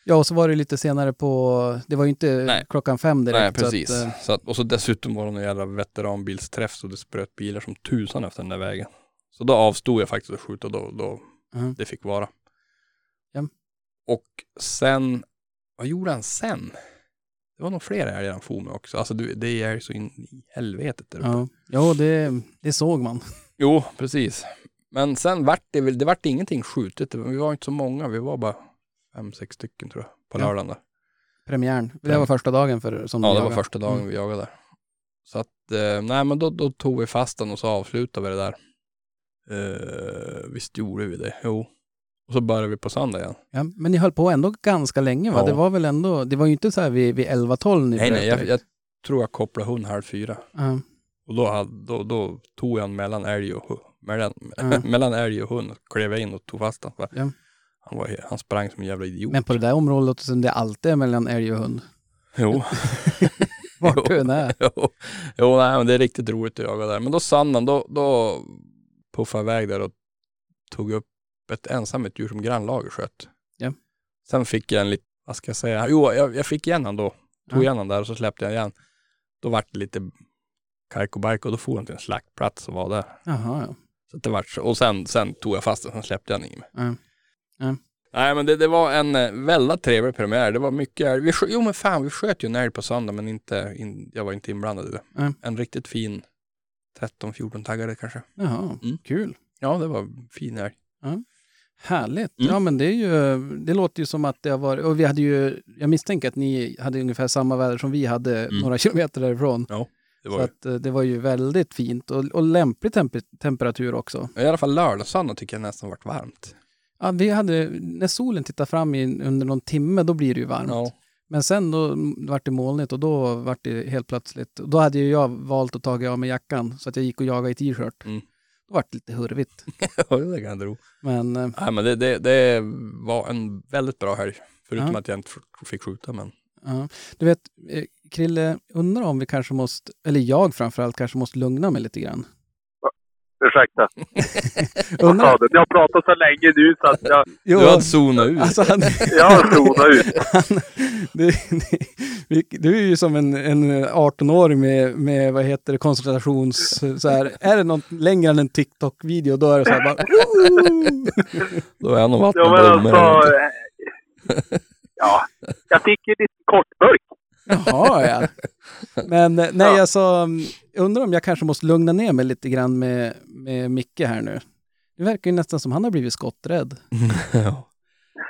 Ja, och så var det lite senare på... Det var ju inte Nej. klockan fem direkt. nej precis. Så att, eh, så att, och så dessutom var det en jävla veteranbilsträff så det spröt bilar som tusan efter den där vägen. Så då avstod jag faktiskt att skjuta då, då ja. det fick vara. Ja. Och sen, vad gjorde han sen? Det var nog fler älgar han for med också. Alltså det är så in i helvetet där uppe. ja. Jo, det, det såg man. Jo, precis. Men sen vart det väl, det vart ingenting skjutet. Var- Vi var inte så många, vi var bara fem, sex stycken tror jag, på Ja. lördagen där. Premiären. Det var första dagen för, som Ja, det var jagade. första dagen Mm. vi jagade där. Så att, eh, nej men då, då tog vi fast den och så avslutade vi det där. Eh, visst gjorde vi det? Jo. Och så började vi på söndag igen. Ja, men ni höll på ändå ganska länge va? Ja. Det var väl ändå... Det var ju inte så här vid, vid 11-12 ni Nej, nej, jag, jag tror jag kopplade hund halv fyra. Ja. Och då, hade, då, då tog han mellan älg och, mellan, Ja. (laughs) mellan älg och hund klev jag in och tog fast honom. Ja. Han, var, han sprang som en jävla idiot. Men på det där området låter det som det alltid är mellan älg och hund. Jo. (laughs) Vart du än är. jo, jo nej, men det är riktigt roligt att jaga där. Men då sann han, då, då puffade jag iväg där och tog upp ett ensamt djur som grannlaget sköt. Ja. Sen fick jag en lite, vad ska jag säga, jo jag, jag fick igen han då. Tog Ja. igen han där och så släppte jag igen. Då vart det lite bark och då for han till en slaktplats och var där. Jaha, ja. Så det vart så. Och sen, sen tog jag fast den, sen släppte jag den inget mer. Ja. Nej men det, det var en eh, väldigt trevlig premiär. Det var mycket älg. Vi skö- jo men fan, vi sköt ju en älg på söndag men inte, in, jag var inte inblandad i det. Nej. En riktigt fin 13-14 taggare kanske. Jaha, Mm. kul. Ja det var fin älg. Härligt. Mm. Ja, men det är ju, det låter ju som att det har varit, och vi hade ju, jag misstänker att ni hade ungefär samma väder som vi hade Mm. några kilometer därifrån. Det Så var att eh, det var ju väldigt fint och, och lämplig temp- temperatur också. ju, I alla fall lördagssöndag tycker jag nästan varit varmt. Ja, vi hade, när solen tittar fram i, under någon timme, då blir det ju varmt. Ja. Men sen då vart det molnigt och då vart det helt plötsligt, då hade ju jag valt att ta av mig jackan så att jag gick och jagade i t-shirt. Mm. Då vart det lite hurvigt. (laughs) Ja, det kan jag tro. Men eh, Nej men det, det, det var en väldigt bra helg. Förutom Ja. att jag inte fick skjuta men. Ja. Du vet, eh, Krille, undrar om vi kanske måste, eller jag framförallt kanske måste lugna mig lite grann. Ursäkta. (laughs) Undrar, du? Jag har pratat så länge nu så att jag, jo, Du hade zonat ut. alltså han, (laughs) jag har zonat ut. (laughs) han, vi- du är ju som en, en 18-åring med, med, vad heter det, koncentrations... Så här, är det något längre än en TikTok-video, då är det så här bara... Då är han och Ja, vattnar men blommor. alltså, eh, ja, jag fick ju lite kortburk. Jaha, ja. Men eh, nej, alltså, mm, jag undrar om jag kanske måste lugna ner mig lite grann med, med Micke här nu. Det verkar ju nästan som han har blivit skotträdd. (laughs) ja.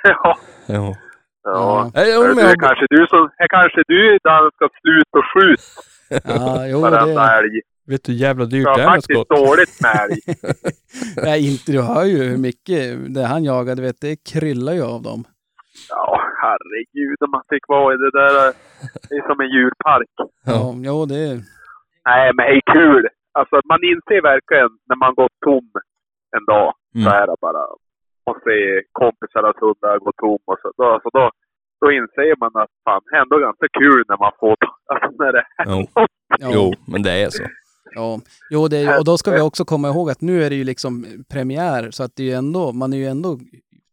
Ja, ja. ja. Nej, Det är jag, kanske du som, är kanske du där han ska sluta skjuta Ja, jo, varenda det älg. vet du hur jävla dyrt Jag det är har med faktiskt skott? dåligt med älg. (laughs) nej, inte. Du hör ju hur mycket det han jagar, du vet, det kryllar ju av dem. Ja, herregud om man fick vara i det där. eh, Det är som en djurpark. Ja, jo, det är... Nej, men det är kul. Alltså, man inser verkligen när man gått tom en dag. Mm. Så är det bara. Man ser kompisarnas hundar gå tom och så. Då, alltså, då, då inser man att fan, det är ändå ganska kul när man får... Alltså när det Jo. Ja. jo, men det är så. Ja, jo, det är, och då ska vi också komma ihåg att nu är det ju liksom premiär, så att det är ju ändå, man är ju ändå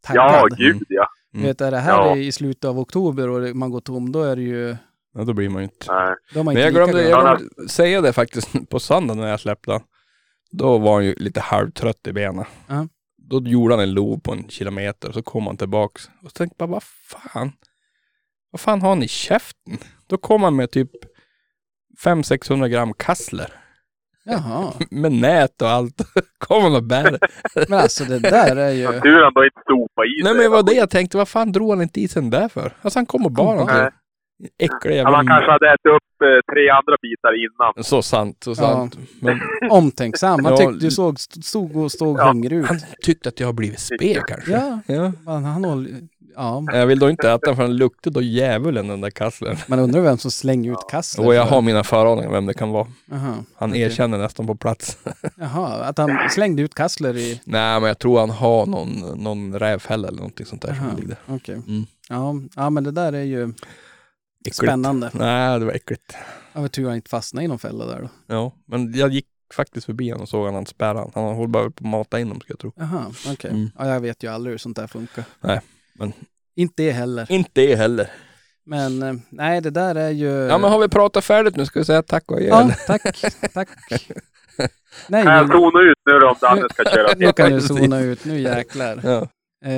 taggad. Ja, gud ja. Du vet, är det här Ja. i slutet av oktober och man går tom, då är det ju, Ja, då blir man ju inte... Nej. då man Men inte jag lika glömde, jag glömde säga det faktiskt (laughs) på söndag när jag släppte han. Då var han ju lite halvtrött i benen. Ja. Då gjorde han en lov på en kilometer och så kom han tillbaks. Och så tänkte jag bara, vad fan? Vad fan har han i käften? Då kom han med typ 500-600 gram kassler. Jaha, (laughs) Med nät och allt. (laughs) kom han och bär. (laughs) men alltså det där är ju... Tur han då inte sopa i Nej men det var det jag tänkte, vad fan drog han inte i sig den där för? Alltså han kom och bar Han. Äckliga Ja, jävla... man kanske hade ätit upp eh, tre andra bitar innan. Så sant, så sant. Men Omtänksam. Han Ja, tyckte du såg, stod och stod Ja. hungrig ut. han tyckte att jag har blivit spek kanske. Ja, ja. han, han håller, ja. Jag vill då inte äta den för den luktar då djävulen den där kasslen. Man undrar vem som slänger ut kassler. Och jag har mina föraningar vem det kan vara. Jaha, Han Okej. erkänner nästan på plats. (laughs) Jaha, att han slängde ut kassler i... Nej men jag tror han har någon, någon rävfälla eller någonting sånt där Jaha, som ligger. okej. Mm. Ja, ja, men det där är ju Äckligt. spännande. Nej det var äckligt. Jag vet tur han inte fastnade i någon fälla där då. Ja, men jag gick faktiskt förbi honom och såg han spärran. Han håller bara på att mata in dem ska jag tro. Jaha, okej. Mm. Ja, jag vet ju aldrig hur sånt där funkar. Nej, men- Inte det heller. Inte det heller. Men eh, nej, det där är ju... Ja men har vi pratat färdigt nu ska vi säga tack och adjö Ja, eller? tack. (laughs) Tack. Nej, Kan jag nu, zona ut nu då om Danne ska köra (laughs) nu kan du zona ut. Nu jäklar. Ja. Eh,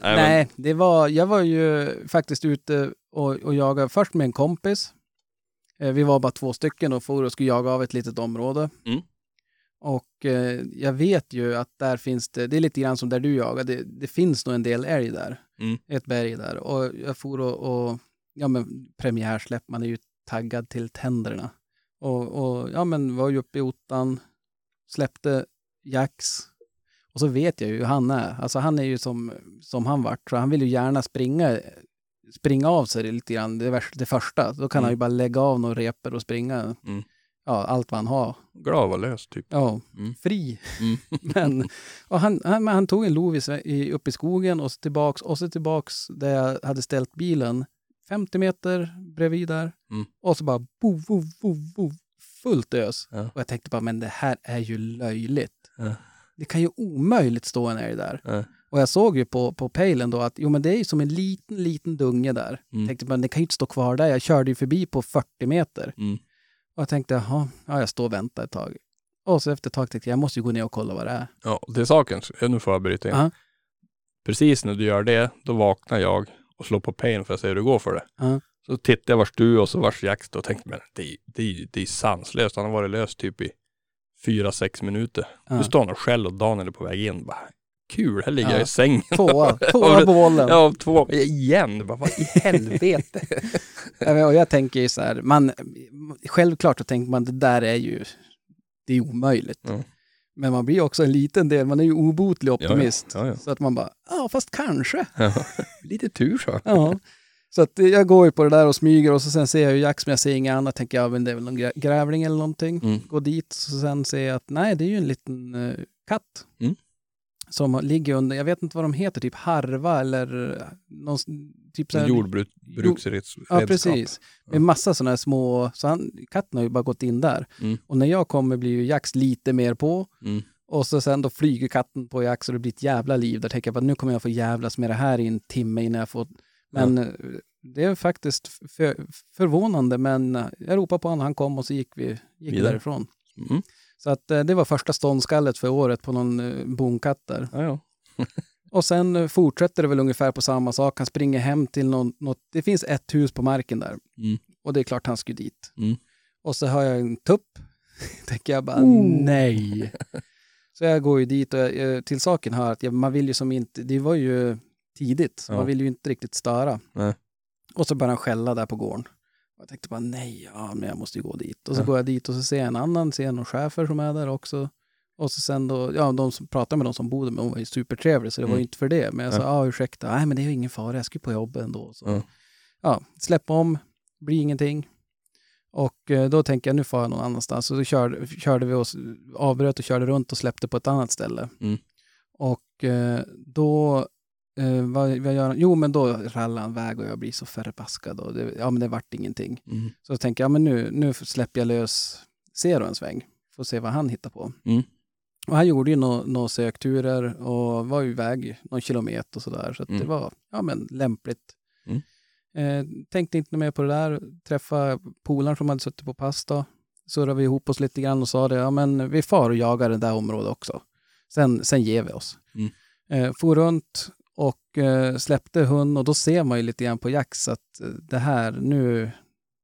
men- nej, det var, jag var ju faktiskt ute och, och jagade först med en kompis. Eh, vi var bara två stycken och for och skulle jaga av ett litet område. Mm. Och eh, jag vet ju att där finns det, det är lite grann som där du jagar, det, det finns nog en del älg där. Mm. Ett berg där. Och jag for och, och ja men premiärsläpp, man är ju taggad till tänderna. Och, och ja men var ju uppe i ottan, släppte Jax. Och så vet jag ju hur han är. Alltså han är ju som, som han vart. Så han vill ju gärna springa, springa av sig lite grann, det, värsta, det första. Då kan Mm. han ju bara lägga av några repor och springa Mm. Ja, allt vad han har. Glad var lös typ. Ja, Mm. fri. Mm. (laughs) Men, och han, han, men han tog en lovis i, upp i skogen och så tillbaks, och så tillbaks där jag hade ställt bilen. 50 meter bredvid där. Mm. Och så bara bo, bo, bo, bo, fullt ös. Ja. Och jag tänkte bara, men det här är ju löjligt. Ja. Det kan ju omöjligt stå en älg där. Ja. Och jag såg ju på, på pejlen då att jo, men det är ju som en liten, liten dunge där. Mm. Tänkte, men det kan ju inte stå kvar där. Jag körde ju förbi på 40 meter. Mm. Och jag tänkte, jaha, ja, jag står och väntar ett tag. Och så efter ett tag tänkte jag, jag måste ju gå ner och kolla vad det är. Ja, det är saken. Nu får jag bryta in. Ja. Precis när du gör det, då vaknar jag och slår på pain för att se hur det går för det. Ja. Så tittar jag vars du och så vars står och tänkte, men det, är- det, det är sanslöst. Han har varit lös typ i fyra, sex minuter. Ja. Nu står han och skäller och Daniel är på väg in. Bara, Kul, här ligger Ja. jag i sängen. Tvåa, (laughs) tvåa på bollen. Ja, två. Igen. Bara, vad i helvete? (laughs) Och jag tänker ju så här, man, självklart så tänker man det där är ju, det är omöjligt. Ja. Men man blir också en liten del, man är ju obotlig optimist. Ja, ja. Så att man bara, ja fast kanske. (laughs) Lite tur så. Ja. Så att jag går ju på det där och smyger och så sen ser jag ju Jack men jag ser inget annat. Tänker jag, men det är väl någon grä- grävling eller någonting. Mm. Går dit så sen ser jag att nej, det är ju en liten eh, katt. Mm. Som ligger under, jag vet inte vad de heter, typ harva eller någon, typ så här- Jordbruksredskap. Ja, precis. Med massa sådana här små, så han, katten har ju bara gått in där. Mm. Och när jag kommer blir ju Jax lite mer på. Mm. Och så sen då flyger katten på Jax och det blir ett jävla liv. Där tänker jag bara nu kommer jag få jävlas med det här i en timme innan jag får... Men eh, det är faktiskt för, förvånande men jag ropade på honom, han kom och så gick vi gick Vidare. därifrån. Mm. Så att eh, det var första ståndskallet för året på någon eh, bonkatt där. Ja, ja. (laughs) Och sen eh, fortsätter det väl ungefär på samma sak. Han springer hem till någon, något, det finns ett hus på marken där. Mm. Och det är klart han skulle dit. Mm. Och så har jag en tupp. (laughs) Tänker jag bara, Oh. nej. (laughs) Så jag går ju dit och jag, till saken hör att jag, man vill ju som inte, det var ju tidigt, så Ja. man vill ju inte riktigt störa. Nej. Och så börjar han skälla där på gården. Jag tänkte bara nej, ja, men jag måste ju gå dit. Och så Ja. går jag dit och så ser jag en annan, ser jag någon chefer som är där också. Och så sen då, ja, de som pratar med de som bodde med, hon var ju supertrevlig så det var ju Mm. inte för det. Men jag sa, Ja. ja ursäkta, nej men det är ju ingen fara, jag ska ju på jobbet ändå. Så. Ja. Ja, släpp om, blir ingenting. Och eh, då tänker jag, nu får jag någon annanstans. Så då körde, körde vi oss, avbröt och körde runt och släppte på ett annat ställe. Mm. Och eh, då, eh, vad, vad gör han? Jo men då rallar han iväg och jag blir så förbaskad. Och det, ja men det vart ingenting. Mm. Så jag tänker jag, ja, men nu, nu släpper jag lös Zero en sväng. Får se vad han hittar på. Mm. Och han gjorde ju några nå sökturer och var iväg någon kilometer och sådär. Så att det Mm. var ja, men lämpligt. Mm. Eh, tänkte inte mer på det där. Träffa polaren som hade suttit på pass då. Surrade vi ihop oss lite grann och sa det, ja men vi far och jagar det där området också. Sen, sen ger vi oss. Mm. Eh, for runt och eh, släppte hund och då ser man ju lite grann på Jax att eh, det här, nu,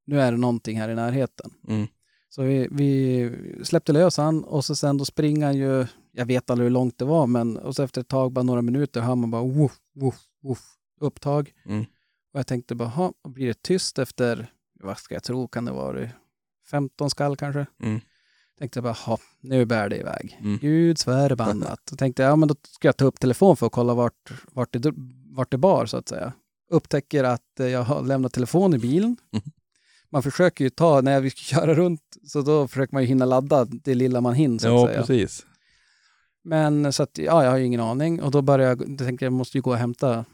nu är det någonting här i närheten. Mm. Så vi, vi släppte lös han och så sen då springer han ju, jag vet aldrig hur långt det var, men och så efter ett tag, bara några minuter, hör man bara woof, woof, woof, upptag. Mm. Och jag tänkte bara, ha, blir det tyst efter, vad ska jag tro, kan det vara 15 skall kanske? Mm. Tänkte jag bara, ha, nu bär det iväg. Mm. Gud förbannat. Då tänkte jag, ja men då ska jag ta upp telefon för att kolla vart, vart, det, vart det bar så att säga. Upptäcker att eh, jag har lämnat telefon i bilen. Mm. Man försöker ju ta, när vi ska (laughs) köra runt, så då försöker man ju hinna ladda det lilla man hinner så att Ja, säga. precis. Men så att, ja, jag har ju ingen aning. Och då börjar jag, då tänker jag, jag måste ju gå och hämta,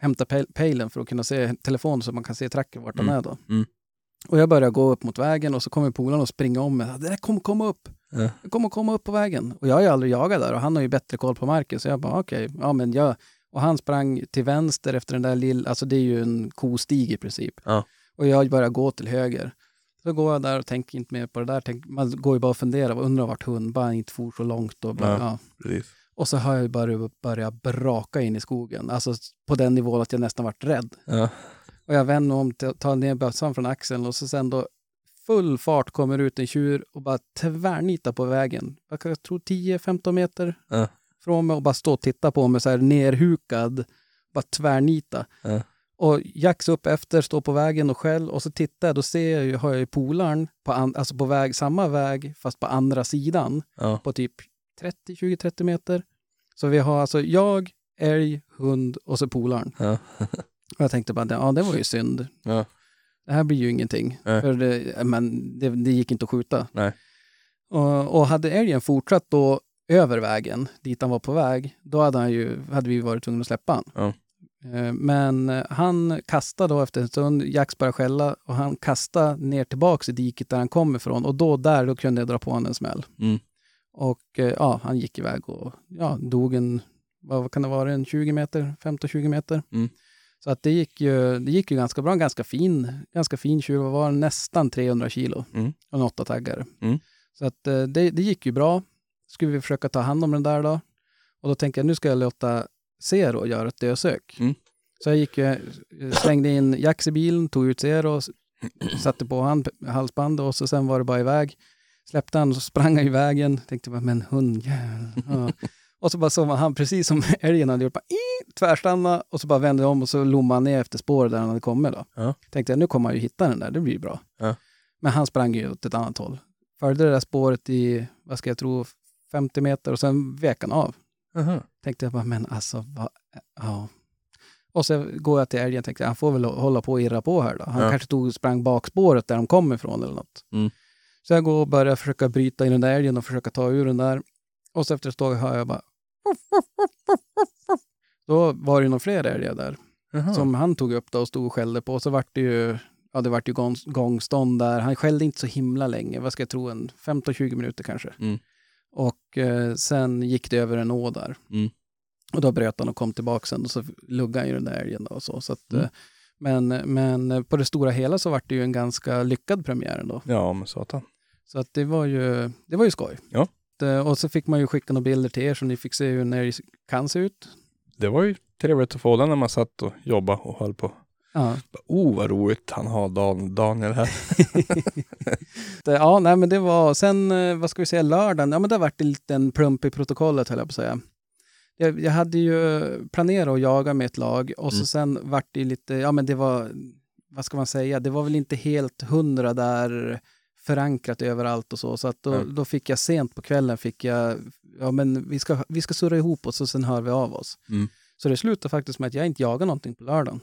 hämta pejl- pejlen för att kunna se telefonen så man kan se tracken vart den Mm. är då. Mm. Och jag börjar gå upp mot vägen och så kommer polaren och springa om mig. Det där kommer komma upp. Ja. Det kommer komma upp på vägen. Och jag har ju aldrig jagat där och han har ju bättre koll på marken. Så jag bara okej, ja men jag... Och han sprang till vänster efter den där lilla, alltså det är ju en kostig i princip. Ja. Och jag börjar gå till höger. Så går jag där och tänker inte mer på det där. Tänk, man går ju bara och funderar, undrar vart hund bara inte for så långt. Och, bara, Ja. ja. och så har jag bara börjat braka in i skogen. Alltså på den nivån att jag nästan varit rädd. Ja. Och jag vänder om, till- tar ner bössan från axeln och så sen då full fart kommer ut en tjur och bara tvärnitar på vägen. Jag tror 10-15 meter Ja. från mig och bara stå och titta på mig så här nerhukad. Bara tvärnita. Ja. Och Jax upp efter, står på vägen och själv och så tittar jag, då ser jag ju, har jag ju polaren på, an, alltså på väg, samma väg fast på andra sidan Ja. på typ 30, 20, 30 meter. Så vi har alltså jag, älg, hund och så polaren. (laughs) Och jag tänkte bara, ja det var ju synd. Ja. det här blir ju ingenting. Nej. För det, men det, det gick inte att skjuta. Nej. Och, och hade älgen fortsatt då över vägen, dit han var på väg, då hade, han ju, hade vi varit tvungna att släppa han. Ja. Eh, Men eh, han kastade då efter en stund, Jax började skälla och han kastade ner tillbaks i diket där han kom ifrån och då där då kunde jag dra på honom en smäll. Mm. Och eh, ja, han gick iväg och ja, dog en, vad kan det vara, en 20 meter, 15-20 meter. Mm. Så att det gick ju, det gick ju ganska bra, en ganska fin, ganska fin tjur, var nästan 300 kilo Mm. och en åtta taggare. Mm. Så att eh, det, det gick ju bra. Skulle vi försöka ta hand om den där då. Och då tänkte jag nu ska jag låta Zero göra ett dösök. Mm. Så jag gick, eh, slängde in Jax i bilen, tog ut Zero, satte på han halsband och så sen var det bara iväg. Släppte han och så sprang han i vägen. Tänkte bara, men hund, jävlar. Ja. Och så bara såg man han, precis som (laughs) älgen hade gjort, bara, tvärstanna och så bara vände om och så lommade han ner efter spåret där han hade kommit. Då. Ja. Tänkte jag, nu kommer han ju hitta den där, det blir ju bra. Ja. Men han sprang ju åt ett annat håll. Följde det där spåret i, vad ska jag tro, 50 meter och sen vek han av. Aha. Tänkte jag bara, men alltså, vad, ja. Och så går jag till älgen och tänkte, han får väl hålla på och irra på här då. Han Ja. kanske tog och sprang bakspåret där de kom ifrån eller något. Mm. Så jag går och börjar försöka bryta i den där älgen och försöka ta ur den där. Och så efter ett tag hör jag bara... Då var det några fler älgar där Jaha. som han tog upp då och stod och skällde på. Och så vart det ju, ja det vart ju gång, gångstånd där. Han skällde inte så himla länge, vad ska jag tro, en 15-20 minuter kanske. Mm. Och eh, sen gick det över en å där. Mm. Och då bröt han och kom tillbaka sen och så luggade han ju den där älgen då och så. så att, Mm. eh, men, men på det stora hela så vart det ju en ganska lyckad premiär ändå. Ja, men satan. Så att det var ju, det var ju skoj. Ja. Eh, Och så fick man ju skicka några bilder till er så ni fick se hur en älg kan se ut. Det var ju trevligt att få den när man satt och jobbade och höll på. Ja. Oh, vad roligt han har Dan, Daniel här. (laughs) Ja, nej men det var, sen eh, vad ska vi säga, lördagen, ja men det vart det en liten plump i protokollet höll jag på att säga. Jag, jag hade ju planerat att jaga med ett lag och så Mm. sen vart det lite, ja men det var, vad ska man säga, det var väl inte helt hundra där förankrat överallt och så, så att då, Mm. då fick jag sent på kvällen fick jag, ja men vi ska, vi ska surra ihop oss och sen hör vi av oss. Mm. Så det slutade faktiskt med att jag inte jagade någonting på lördagen.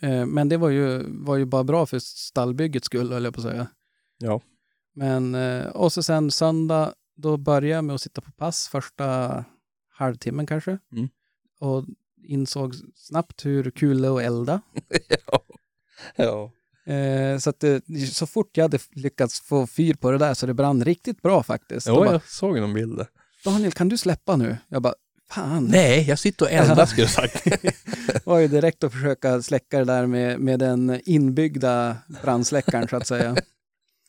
Eh, Men det var ju, var ju bara bra för stallbyggets skull, höll jag på att säga. Ja. Men, eh, och så sen söndag, då började jag med att sitta på pass första halvtimmen kanske. Mm. Och insåg snabbt hur kul det är att elda. (laughs) ja. ja. Eh, så att det, så fort jag hade lyckats få fyr på det där så det brann riktigt bra faktiskt. Jo, bara, jag såg någon bild där. Daniel, kan du släppa nu? Jag bara, fan. Nej, jag sitter och eldar skulle jag sagt. (laughs) Var ju direkt att försöka släcka det där med, med den inbyggda brandsläckaren så att säga.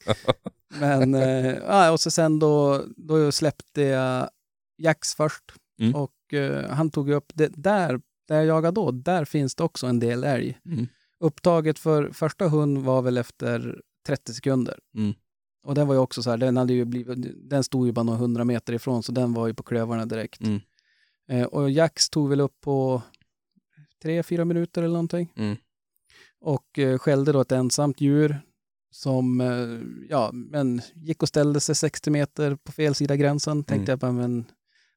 (laughs) Men, eh, och så sen då, då släppte jag Jax först Mm. och eh, han tog upp, det, där, där jag jagade då, där finns det också en del älg. Mm. Upptaget för första hund var väl efter 30 sekunder. Mm. Och den var ju också så här, den, hade ju blivit, den stod ju bara några hundra meter ifrån så den var ju på klövarna direkt. Mm. Eh, och Jax tog väl upp på tre, fyra minuter eller någonting. Mm. Och eh, skällde då ett ensamt djur som eh, ja, men gick och ställde sig 60 meter på fel sida gränsen. Tänkte jag bara, men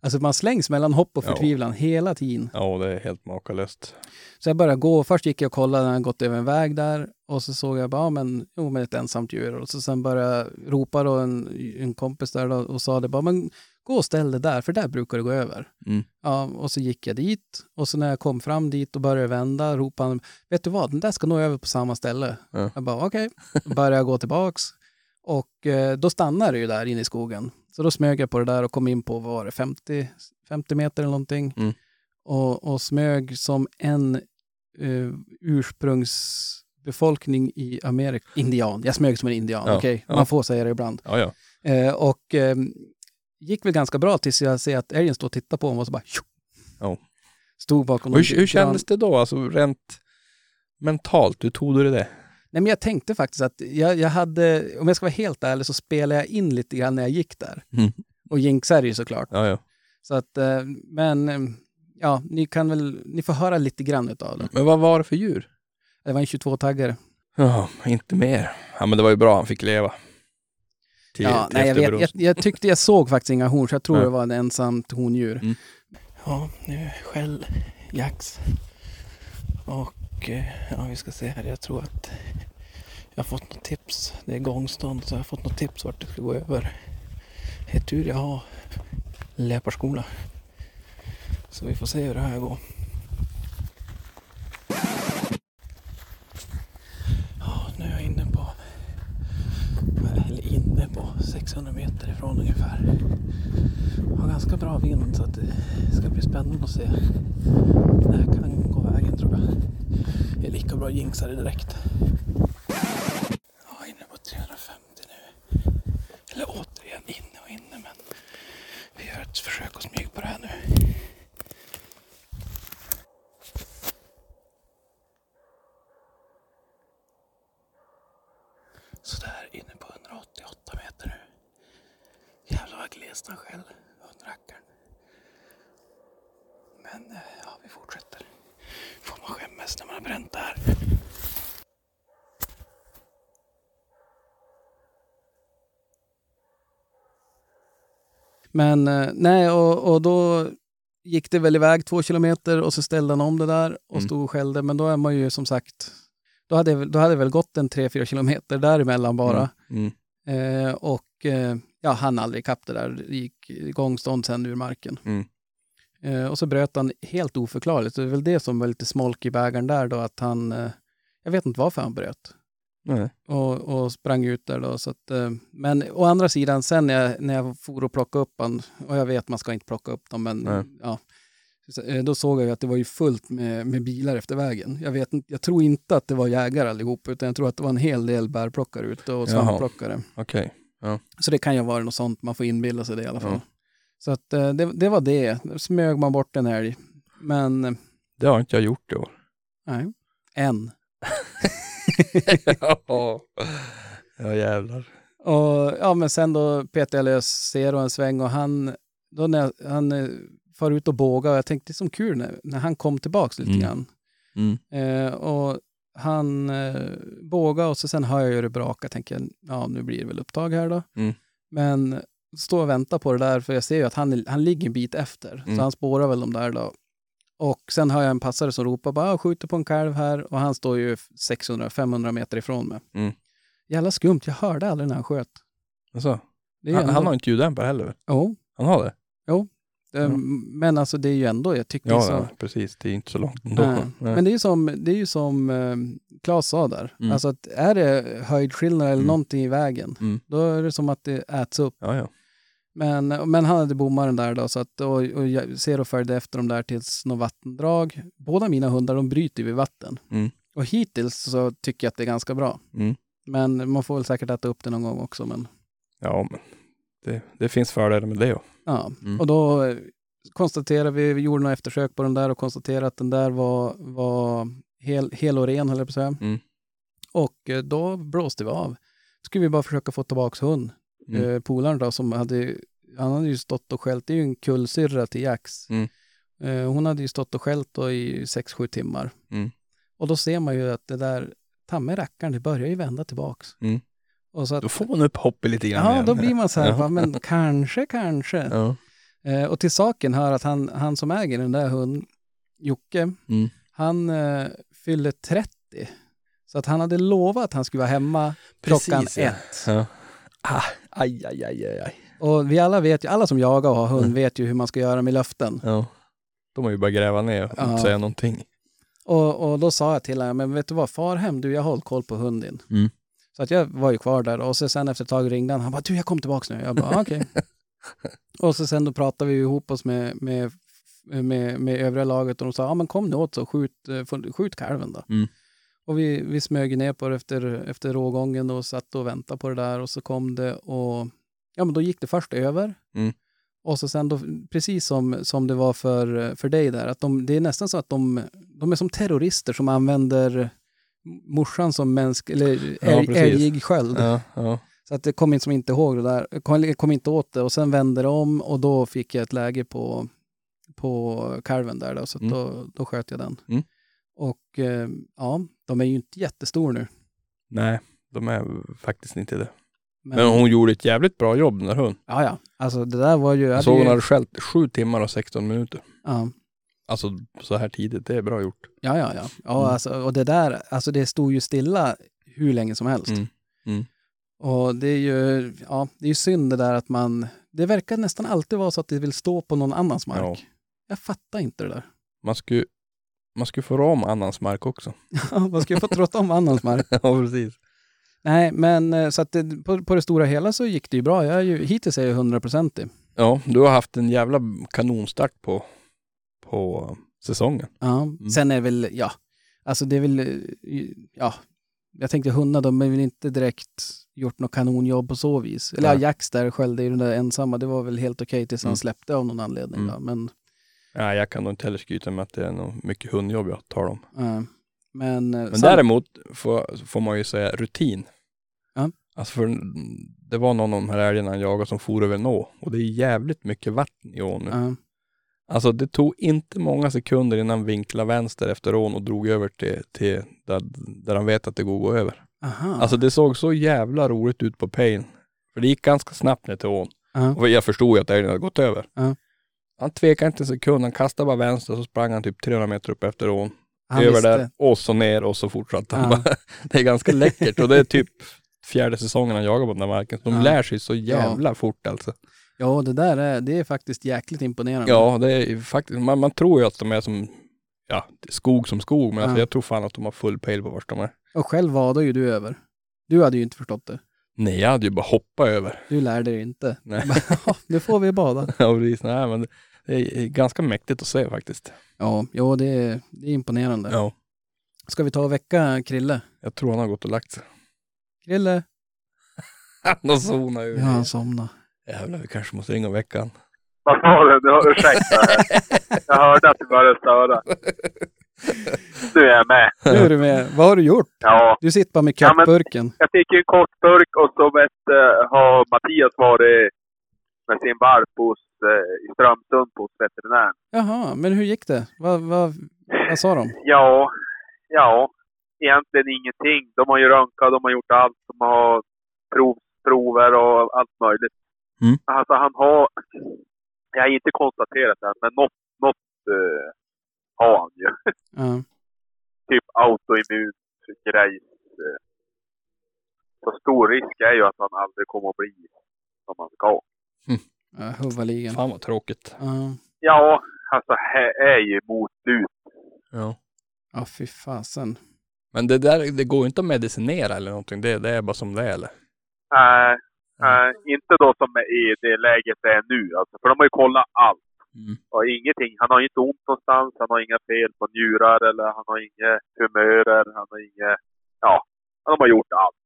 alltså man slängs mellan hopp och Ja. förtvivlan hela tiden. Ja, det är helt makalöst. Så jag började gå. Först gick jag och kollade när han gått över en väg där och så såg jag bara, ja, men, jo, men ett ensamt djur. Och så sen började jag ropa då en, en kompis där då och sa det bara, men gå och ställ dig där, för där brukar det gå över. Mm. Ja, och så gick jag dit och så när jag kom fram dit och började vända ropade han, vet du vad, den där ska nog över på samma ställe. Ja. Jag bara, okej. Då började jag gå tillbaks och eh, då stannade det ju där inne i skogen. Så då smög jag på det där och kom in på, vad var det, 50, 50 meter eller någonting. Mm. Och, och smög som en eh, ursprungsbefolkning i Amerika. Indian. Jag smög som en indian, Ja, okej? ja. Man får säga det ibland. Ja. Eh, och eh, gick väl ganska bra tills jag ser att älgen står och tittar på mig och så bara tjo! Ja. Stod bakom hur, hur kändes det då? Alltså rent mentalt, hur tog du det? Nej, men jag tänkte faktiskt att jag, jag hade, om jag ska vara helt ärlig, så spelade jag in lite grann när jag gick där. Mm. Och jinxade ju såklart. Ja, ja. Så att, eh, men eh, ja, ni kan väl, ni får höra lite grann utav det. Men vad var det för djur? Det var en 22-taggare. Ja, inte mer. Ja, men det var ju bra han fick leva. Till, Ja, till nej, jag, vet, jag, jag tyckte jag såg faktiskt inga horn, så jag tror Nej. det var en ensamt hondjur. Mm. Ja, nu skäll Jax. Och Eh, ja, vi ska se här, jag tror att Jag har fått något tips. Det är gångstånd så jag har fått något tips vart det ska gå över. Det är tur jag har löparskola. Så vi får se hur det här går. Ja, nu är jag inne på, eller inne på 600 meter ifrån ungefär. Har ganska bra vind så att det ska bli spännande att se. Det här kan gå vägen tror jag. Det är lika bra att jinxa det direkt. Ja, inne på 350 nu. Eller återigen inne och inne men vi gör ett försök att smyga på det här nu. Sådär inne på 188 meter nu. Jävlar vad glest han skäll, hundrackaren. Men eh, ja, vi fortsätter. Får man skämmas när man har bränt det här. Men eh, nej, och, och då gick det väl iväg två kilometer och så ställde han om det där och Mm. stod och skällde. Men då är man ju som sagt, då hade, då hade det väl gått en tre, fyra kilometer däremellan bara. Mm. Mm. Eh, och eh, ja, han aldrig ikapp det där. Gick gångstånd sen ur marken. Mm. Eh, och så bröt han helt oförklarligt. Det är väl det som var lite smolk i bägaren där då, att han... Eh, jag vet inte varför han bröt. Nej. Och, och sprang ut där då. Så att, eh, men å andra sidan, sen när jag, när jag for och plockade upp han, och jag vet man ska inte plocka upp dem, men ja. Så, eh, Då såg jag att det var ju fullt med, med bilar efter vägen. Jag, vet, jag tror inte att det var jägare allihop, utan jag tror att det var en hel del bärplockare ute och Jaha. svampplockare. Okej. Så det kan ju vara något sånt, man får inbilla sig det i alla fall. Ja. Så att eh, det, det var det. Smög man bort en älg. Men eh, Det har inte jag gjort i år. nej, en. (laughs) ja, ja jävlar. Och ja, men sen då petade jag lös Zero en sväng och han, då när jag- han eh, far ut och bågar och jag tänkte det är som kul när, när han kom tillbaks lite Mm. grann. Mm. Eh, och han eh, bågar och så sen hör jag ju det braka. Tänker jag, ja nu blir det väl upptag här då. Mm. Men står och väntar på det där för jag ser ju att han, han ligger en bit efter. Mm. Så han spårar väl de där då. Och sen hör jag en passare som ropar bara, "Jag skjuter på en kalv här och han står ju 600-500 meter ifrån mig. Mm. Jävla skumt, jag hörde aldrig när han sköt. Alltså, han, ändå- han har inte ljuddämpare heller. Jo, Han har det? Det, men alltså det är ju ändå, jag tycker Ja, så. ja, precis. Det är inte så långt ändå. Nej. Nej. Men det är ju som, det är ju som eh, Claes sa där. Mm. Alltså att är det höjdskillnad eller Mm. någonting i vägen, Mm. då är det som att det äts upp. Ja, ja. Men, men han hade bommaren där då, så att, och, och jag ser och följde efter dem där tills något vattendrag. Båda mina hundar, de bryter vid vatten. Mm. Och hittills så tycker jag att det är ganska bra. Mm. Men man får väl säkert äta upp det någon gång också. Men, Ja, men det, det finns fördelar med det. Ja. ja. Mm. Och då konstaterade vi, vi gjorde några eftersök på den där och konstaterade att den där var, var hel, hel och ren, höll jag på att säga. Mm. Och eh, då blåste vi av. skulle vi bara försöka få tillbaka hund. Mm. Eh, polaren då som hade, han hade ju stått och skällt, det är ju en kullsyrra till Jax. Mm. Eh, hon hade ju stått och skällt då i 6-7 timmar. Mm. Och då ser man ju att det där, ta med rackaren, det börjar ju vända tillbaks. Och så att, Då får man upp hoppet lite grann ja, igen. då blir man så här, Ja. men kanske, kanske. Ja. Eh, och till saken hör att han, han som äger den där hunden, Jocke, Mm. han eh, fyller 30. Så att han hade lovat att han skulle vara hemma klockan Precis, ja. ett. Ja. Ah, aj, aj, aj, aj. Och vi alla vet ju, alla som jagar och har hund Mm. vet ju hur man ska göra med löften. Ja. De har ju bara gräva ner och Ja. inte säga någonting. Och, och då sa jag till honom, men vet du vad, far hem du, jag hållit koll på hunden. Mm. Så att jag var ju kvar där och så sen efter ett tag ringde han, han bara, du jag kom tillbaka nu. Jag bara, "Ah, okej. (laughs) och så sen då pratade vi ihop oss med, med, med, med övriga laget och de sa, ja men kom nu åt så skjut, eh, skjut kalven då. Mm. Och vi, vi smög ner på det efter, efter rågången och satt och väntade på det där och så kom det och ja men då gick det först över. Mm. Och så sen då, precis som, som det var för, för dig där, att de, det är nästan så att de, de är som terrorister som använder morsan som mänsk, eller Ja, älgig sköld. Ja, ja. Så att det kom inte som inte ihåg det där, kom, kom inte åt det och sen vände det om och då fick jag ett läge på, på kalven där då, så Mm. då, då sköt jag den. Mm. Och eh, ja, de är ju inte jättestor nu. Nej, de är faktiskt inte det. Men, Men hon gjorde ett jävligt bra jobb den där hunden. Ja, ja. Alltså det där var ju... Jag såg hon hade skällt sju timmar och 16 minuter. ja, Alltså så här tidigt, det är bra gjort. ja, ja. ja. ja Mm. alltså, och det där, alltså det stod ju stilla hur länge som helst. Mm. Mm. Och det är ju ja, det är ju synd det där att man, det verkar nästan alltid vara så att det vill stå på någon annans mark. Ja. Jag fattar inte det där. (laughs) Man skulle, man skulle få om annans mark också. man ju få trotta om annans mark. (laughs) ja, precis. Nej, men eh, så att det, på, på det stora hela så gick det ju bra. Jag är ju, hittills är jag hundraprocentig. Ja, du har haft en jävla kanonstart på, på säsongen. Ja. Sen är det väl, ja, alltså det är väl, ja, jag tänkte hundar, de är väl inte direkt gjort något kanonjobb på så vis. Eller ja. Jax där skällde ju den där ensamma, det var väl helt okej tills han Mm. släppte av någon anledning. Mm. Då. Men, Nej, jag kan nog inte heller skryta med att det är något mycket hundjobb jag tar om. eh, men, eh, Men sen- däremot får, får man ju säga rutin. Ja. Alltså för det var någon av de här älgarna han jagade som for över en å. Och det är jävligt mycket vatten i ån nu. ja, Alltså det tog inte många sekunder innan han vinklade vänster efter ån och drog över till, till där, där han vet att det går att gå över. aha. Alltså det såg så jävla roligt ut på Pain. För det gick ganska snabbt ner till ån. ja, Och jag förstod ju att älgen hade gått över. Ja. Han tvekade inte en sekund, han kastade bara vänster och så sprang han typ 300 meter upp efter ån. han över visste. där och så ner och så fortsatte han. Bara. (laughs) Det är ganska läckert och det är typ fjärde säsongen han jagar på den där marken. De Ja. lär sig så jävla fort alltså. Ja, det där är, det är faktiskt jäkligt imponerande. Ja, det är faktiskt, man, man tror ju att de är som, ja, skog som skog, men alltså, Ja. jag tror fan att de har full pejl på vart de är. Och själv vadade ju du över. Du hade ju inte förstått det. Nej, jag hade ju bara hoppat över. Du lärde dig inte. Nej. (laughs) Ja, nu får vi bada. (laughs) Ja, precis. Nej, men det- är ganska mäktigt att se faktiskt. Ja, jo, det är, det är imponerande. Ja, Ska vi ta och väcka Krille? jag tror han har gått och lagt sig. Krille? (laughs) Han har zonat ur. Ja, han somnade. Jävlar, vi kanske måste ringa han. Vad sa du? du? Ursäkta. (laughs) Jag hörde att du började störa. Nu är jag med. Nu är du med. Vad har du gjort? Ja, Du sitter bara med Ja, men- köttburken. jag fick ju en kort burk och så vet, eh, har Mattias varit med sin valp hos, eh, i Strömsund hos veterinären. Jaha, men hur gick det? Vad, vad, vad sa de? Ja, ja, egentligen ingenting. De har ju röntgat, de har gjort allt. De har prov, prover och allt möjligt. Mm. Alltså han har, jag har inte konstaterat det, men något, något eh, har han ju. (laughs) Ja. typ autoimmun grej. eh. Så stor risk är ju att han aldrig kommer att bli som han ska. Ja, Huvaligen. Fan vad tråkigt. Ja. Ja, alltså här är ju motlut. Ja. ja, fy fasen. Men det där, det går ju inte att medicinera eller någonting. Det, det är bara som det är eller? Nej, nej, inte då som i det läget det är nu. Alltså, för de har ju kollat allt. Mm. Och ingenting. Han har inte ont någonstans. Han har inga fel på njurar eller han har inga tumörer. Han har inga... Ja, de har gjort allt.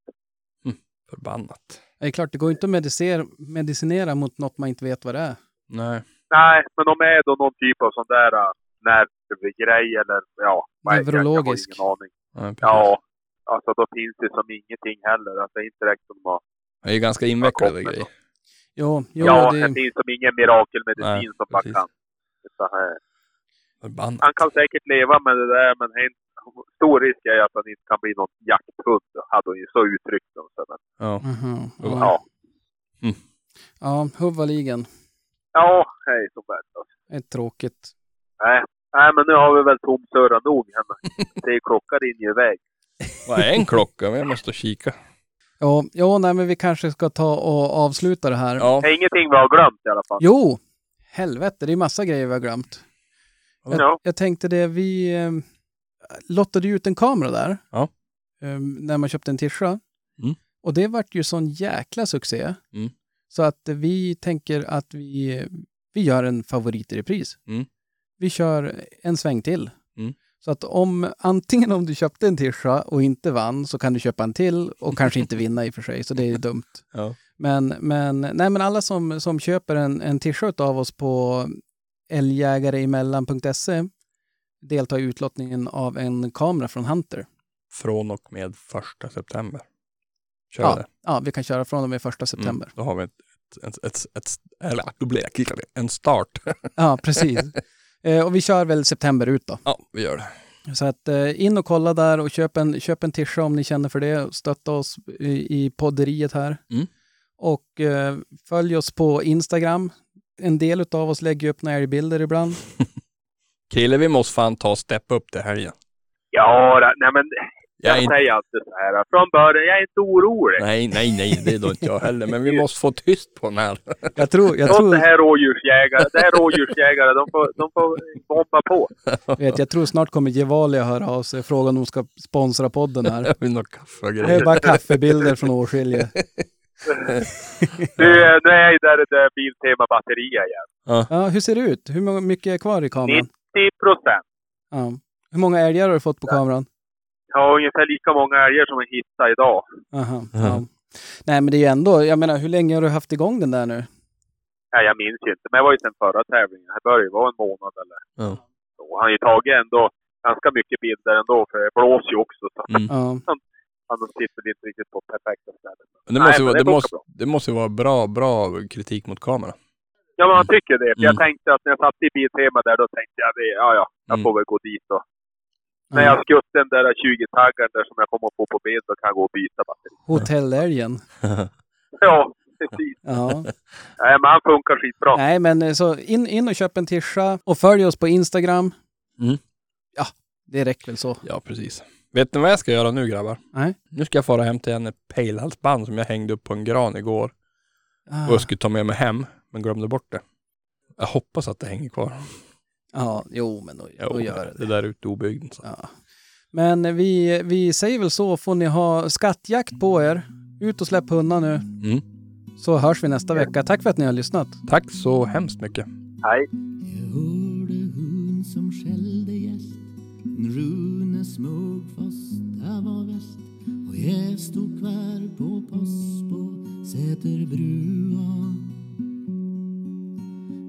Förbannat. Det är klart, det går inte att medicinera, medicinera mot något man inte vet vad det är. Nej. Nej, men de är då någon typ av sån där uh, nervgrej eller ja. Neurologisk. Jag har ingen aning. Ja. Ja, alltså då finns det som ingenting heller. Alltså inte direkt som har... Det är ju ganska invecklade grejer. Jo, jo ja, det, det finns som ingen mirakelmedicin Nej, som bara precis. kan. Förbannat. han kan säkert leva med det där, men en stor risk är att han inte kan bli någon jakthund. Hade hon ju så uttryckt dem. Ja. Mhm, ja. ja. ja. ja, Huvaligen. Ja, hej så bäst. Alltså. Är tråkigt. Nej. Nej, men nu har vi väl tomsurrat nog hemma. (laughs) Det klockan rinner ju iväg. Vad är en klocka? Men jag måste kika. Ja, ja, nej, men vi kanske ska ta och avsluta det här. Ja. Det är ingenting vi har glömt i alla fall. Jo, helvete, det är massa grejer vi har glömt. Jag, Ja. jag tänkte det, vi eh, lottade ut en kamera där. Ja. eh, när man köpte en Tisha. Mm. Och det vart ju sån jäkla succé. Mm. Så att vi tänker att vi, vi gör en favorit i repris. Mm. Vi kör en sväng till. Mm. Så att om, antingen om du köpte en Tisha och inte vann så kan du köpa en till och kanske inte vinna i och för sig, så det är dumt. (laughs) Ja. Men, men, nej, men alla som, som köper en, en t-shirt av oss på älgjägareemellan.se deltar i utlottningen av en kamera från Hunter. Från och med första september. Kör Ja, det. ja, vi kan köra från och med första september. Mm. Då har vi ett, ett, ett, ett, klickade. en start. Ja, precis. (laughs) eh, och vi kör väl september ut då. ja, vi gör det. Så att eh, in och kolla där och köp en, köp en tisha om ni känner för det. Stötta oss i, i podderiet här. Mm. Och eh, följ oss på Instagram. En del av oss lägger upp några älgbilder ibland. (laughs) Krille, vi måste fan ta och steppa upp det här igen. Ja, nej men Jag är Jag inte, säger alltid så här, från början, jag är inte orolig. nej, nej, nej, det är då inte jag heller. Men vi (laughs) måste få tyst på den här. Jag tror, jag Låt tror, det här rådjursjägare, det här rådjursjägare, de får, de får bomba på. (laughs) vet, jag tror snart kommer Gevalia höra av sig och fråga om de ska sponsra podden här. Jag (laughs) vill några kaffe och Det är bara kaffebilder från Åskilje. Du, nu är jag där i det Biltema batterier igen. Ja, hur ser det ut? Hur mycket är kvar i kameran? 90 procent. Ja. Hur många älgar har du fått på kameran? Jag har ungefär lika många älgar som jag hittade idag. Aha, ja. Nej, men det är ju ändå, jag menar, hur länge har du haft igång den där nu? Ja, jag minns ju inte, men det var ju sen förra tävlingen. Det började ju vara en månad eller Ja. så. Han har ju tagit ändå ganska mycket bilder ändå, för det blåser ju också. Så Mm. Ja. (laughs) han sitter inte riktigt på perfekta ställen. Men det Nej, måste, ju men vara, det det, måste, bra. det måste vara bra, bra kritik mot kamera. Ja, men man tycker det. För jag Mm. tänkte att när jag satt i Biltema där, då tänkte jag det, ja, ja, jag Mm. får väl gå dit och När jag skutt den där 20-taggaren där som jag kommer att få på bild, då kan jag gå och byta batteri. Hotellälgen. (laughs) Ja, precis. Ja. (laughs) Nej, men han funkar skitbra. Nej, men eh, så in, in och köp en tischa och följ oss på Instagram. Mm. Ja, det räcker väl så. Ja, precis. Vet ni vad jag ska göra nu grabbar? Nej. Nu ska jag fara hem till en pejlhalsband som jag hängde upp på en gran igår. Ah. Och jag skulle ta med mig hem, men glömde bort det. Jag hoppas att det hänger kvar. Ja, jo, men då, Jo, då gör det det där ute i obygden. Så. Ja. Men vi, vi säger väl så, får ni ha skattjakt på er. Ut och släpp hundar nu, Mm. så hörs vi nästa vecka. Tack för att ni har lyssnat. Tack så hemskt mycket. Nej. Jag hörde hund som skällde gäst Rune Smugfoss, där var väst Och jag stod kvar på post på Säterbrua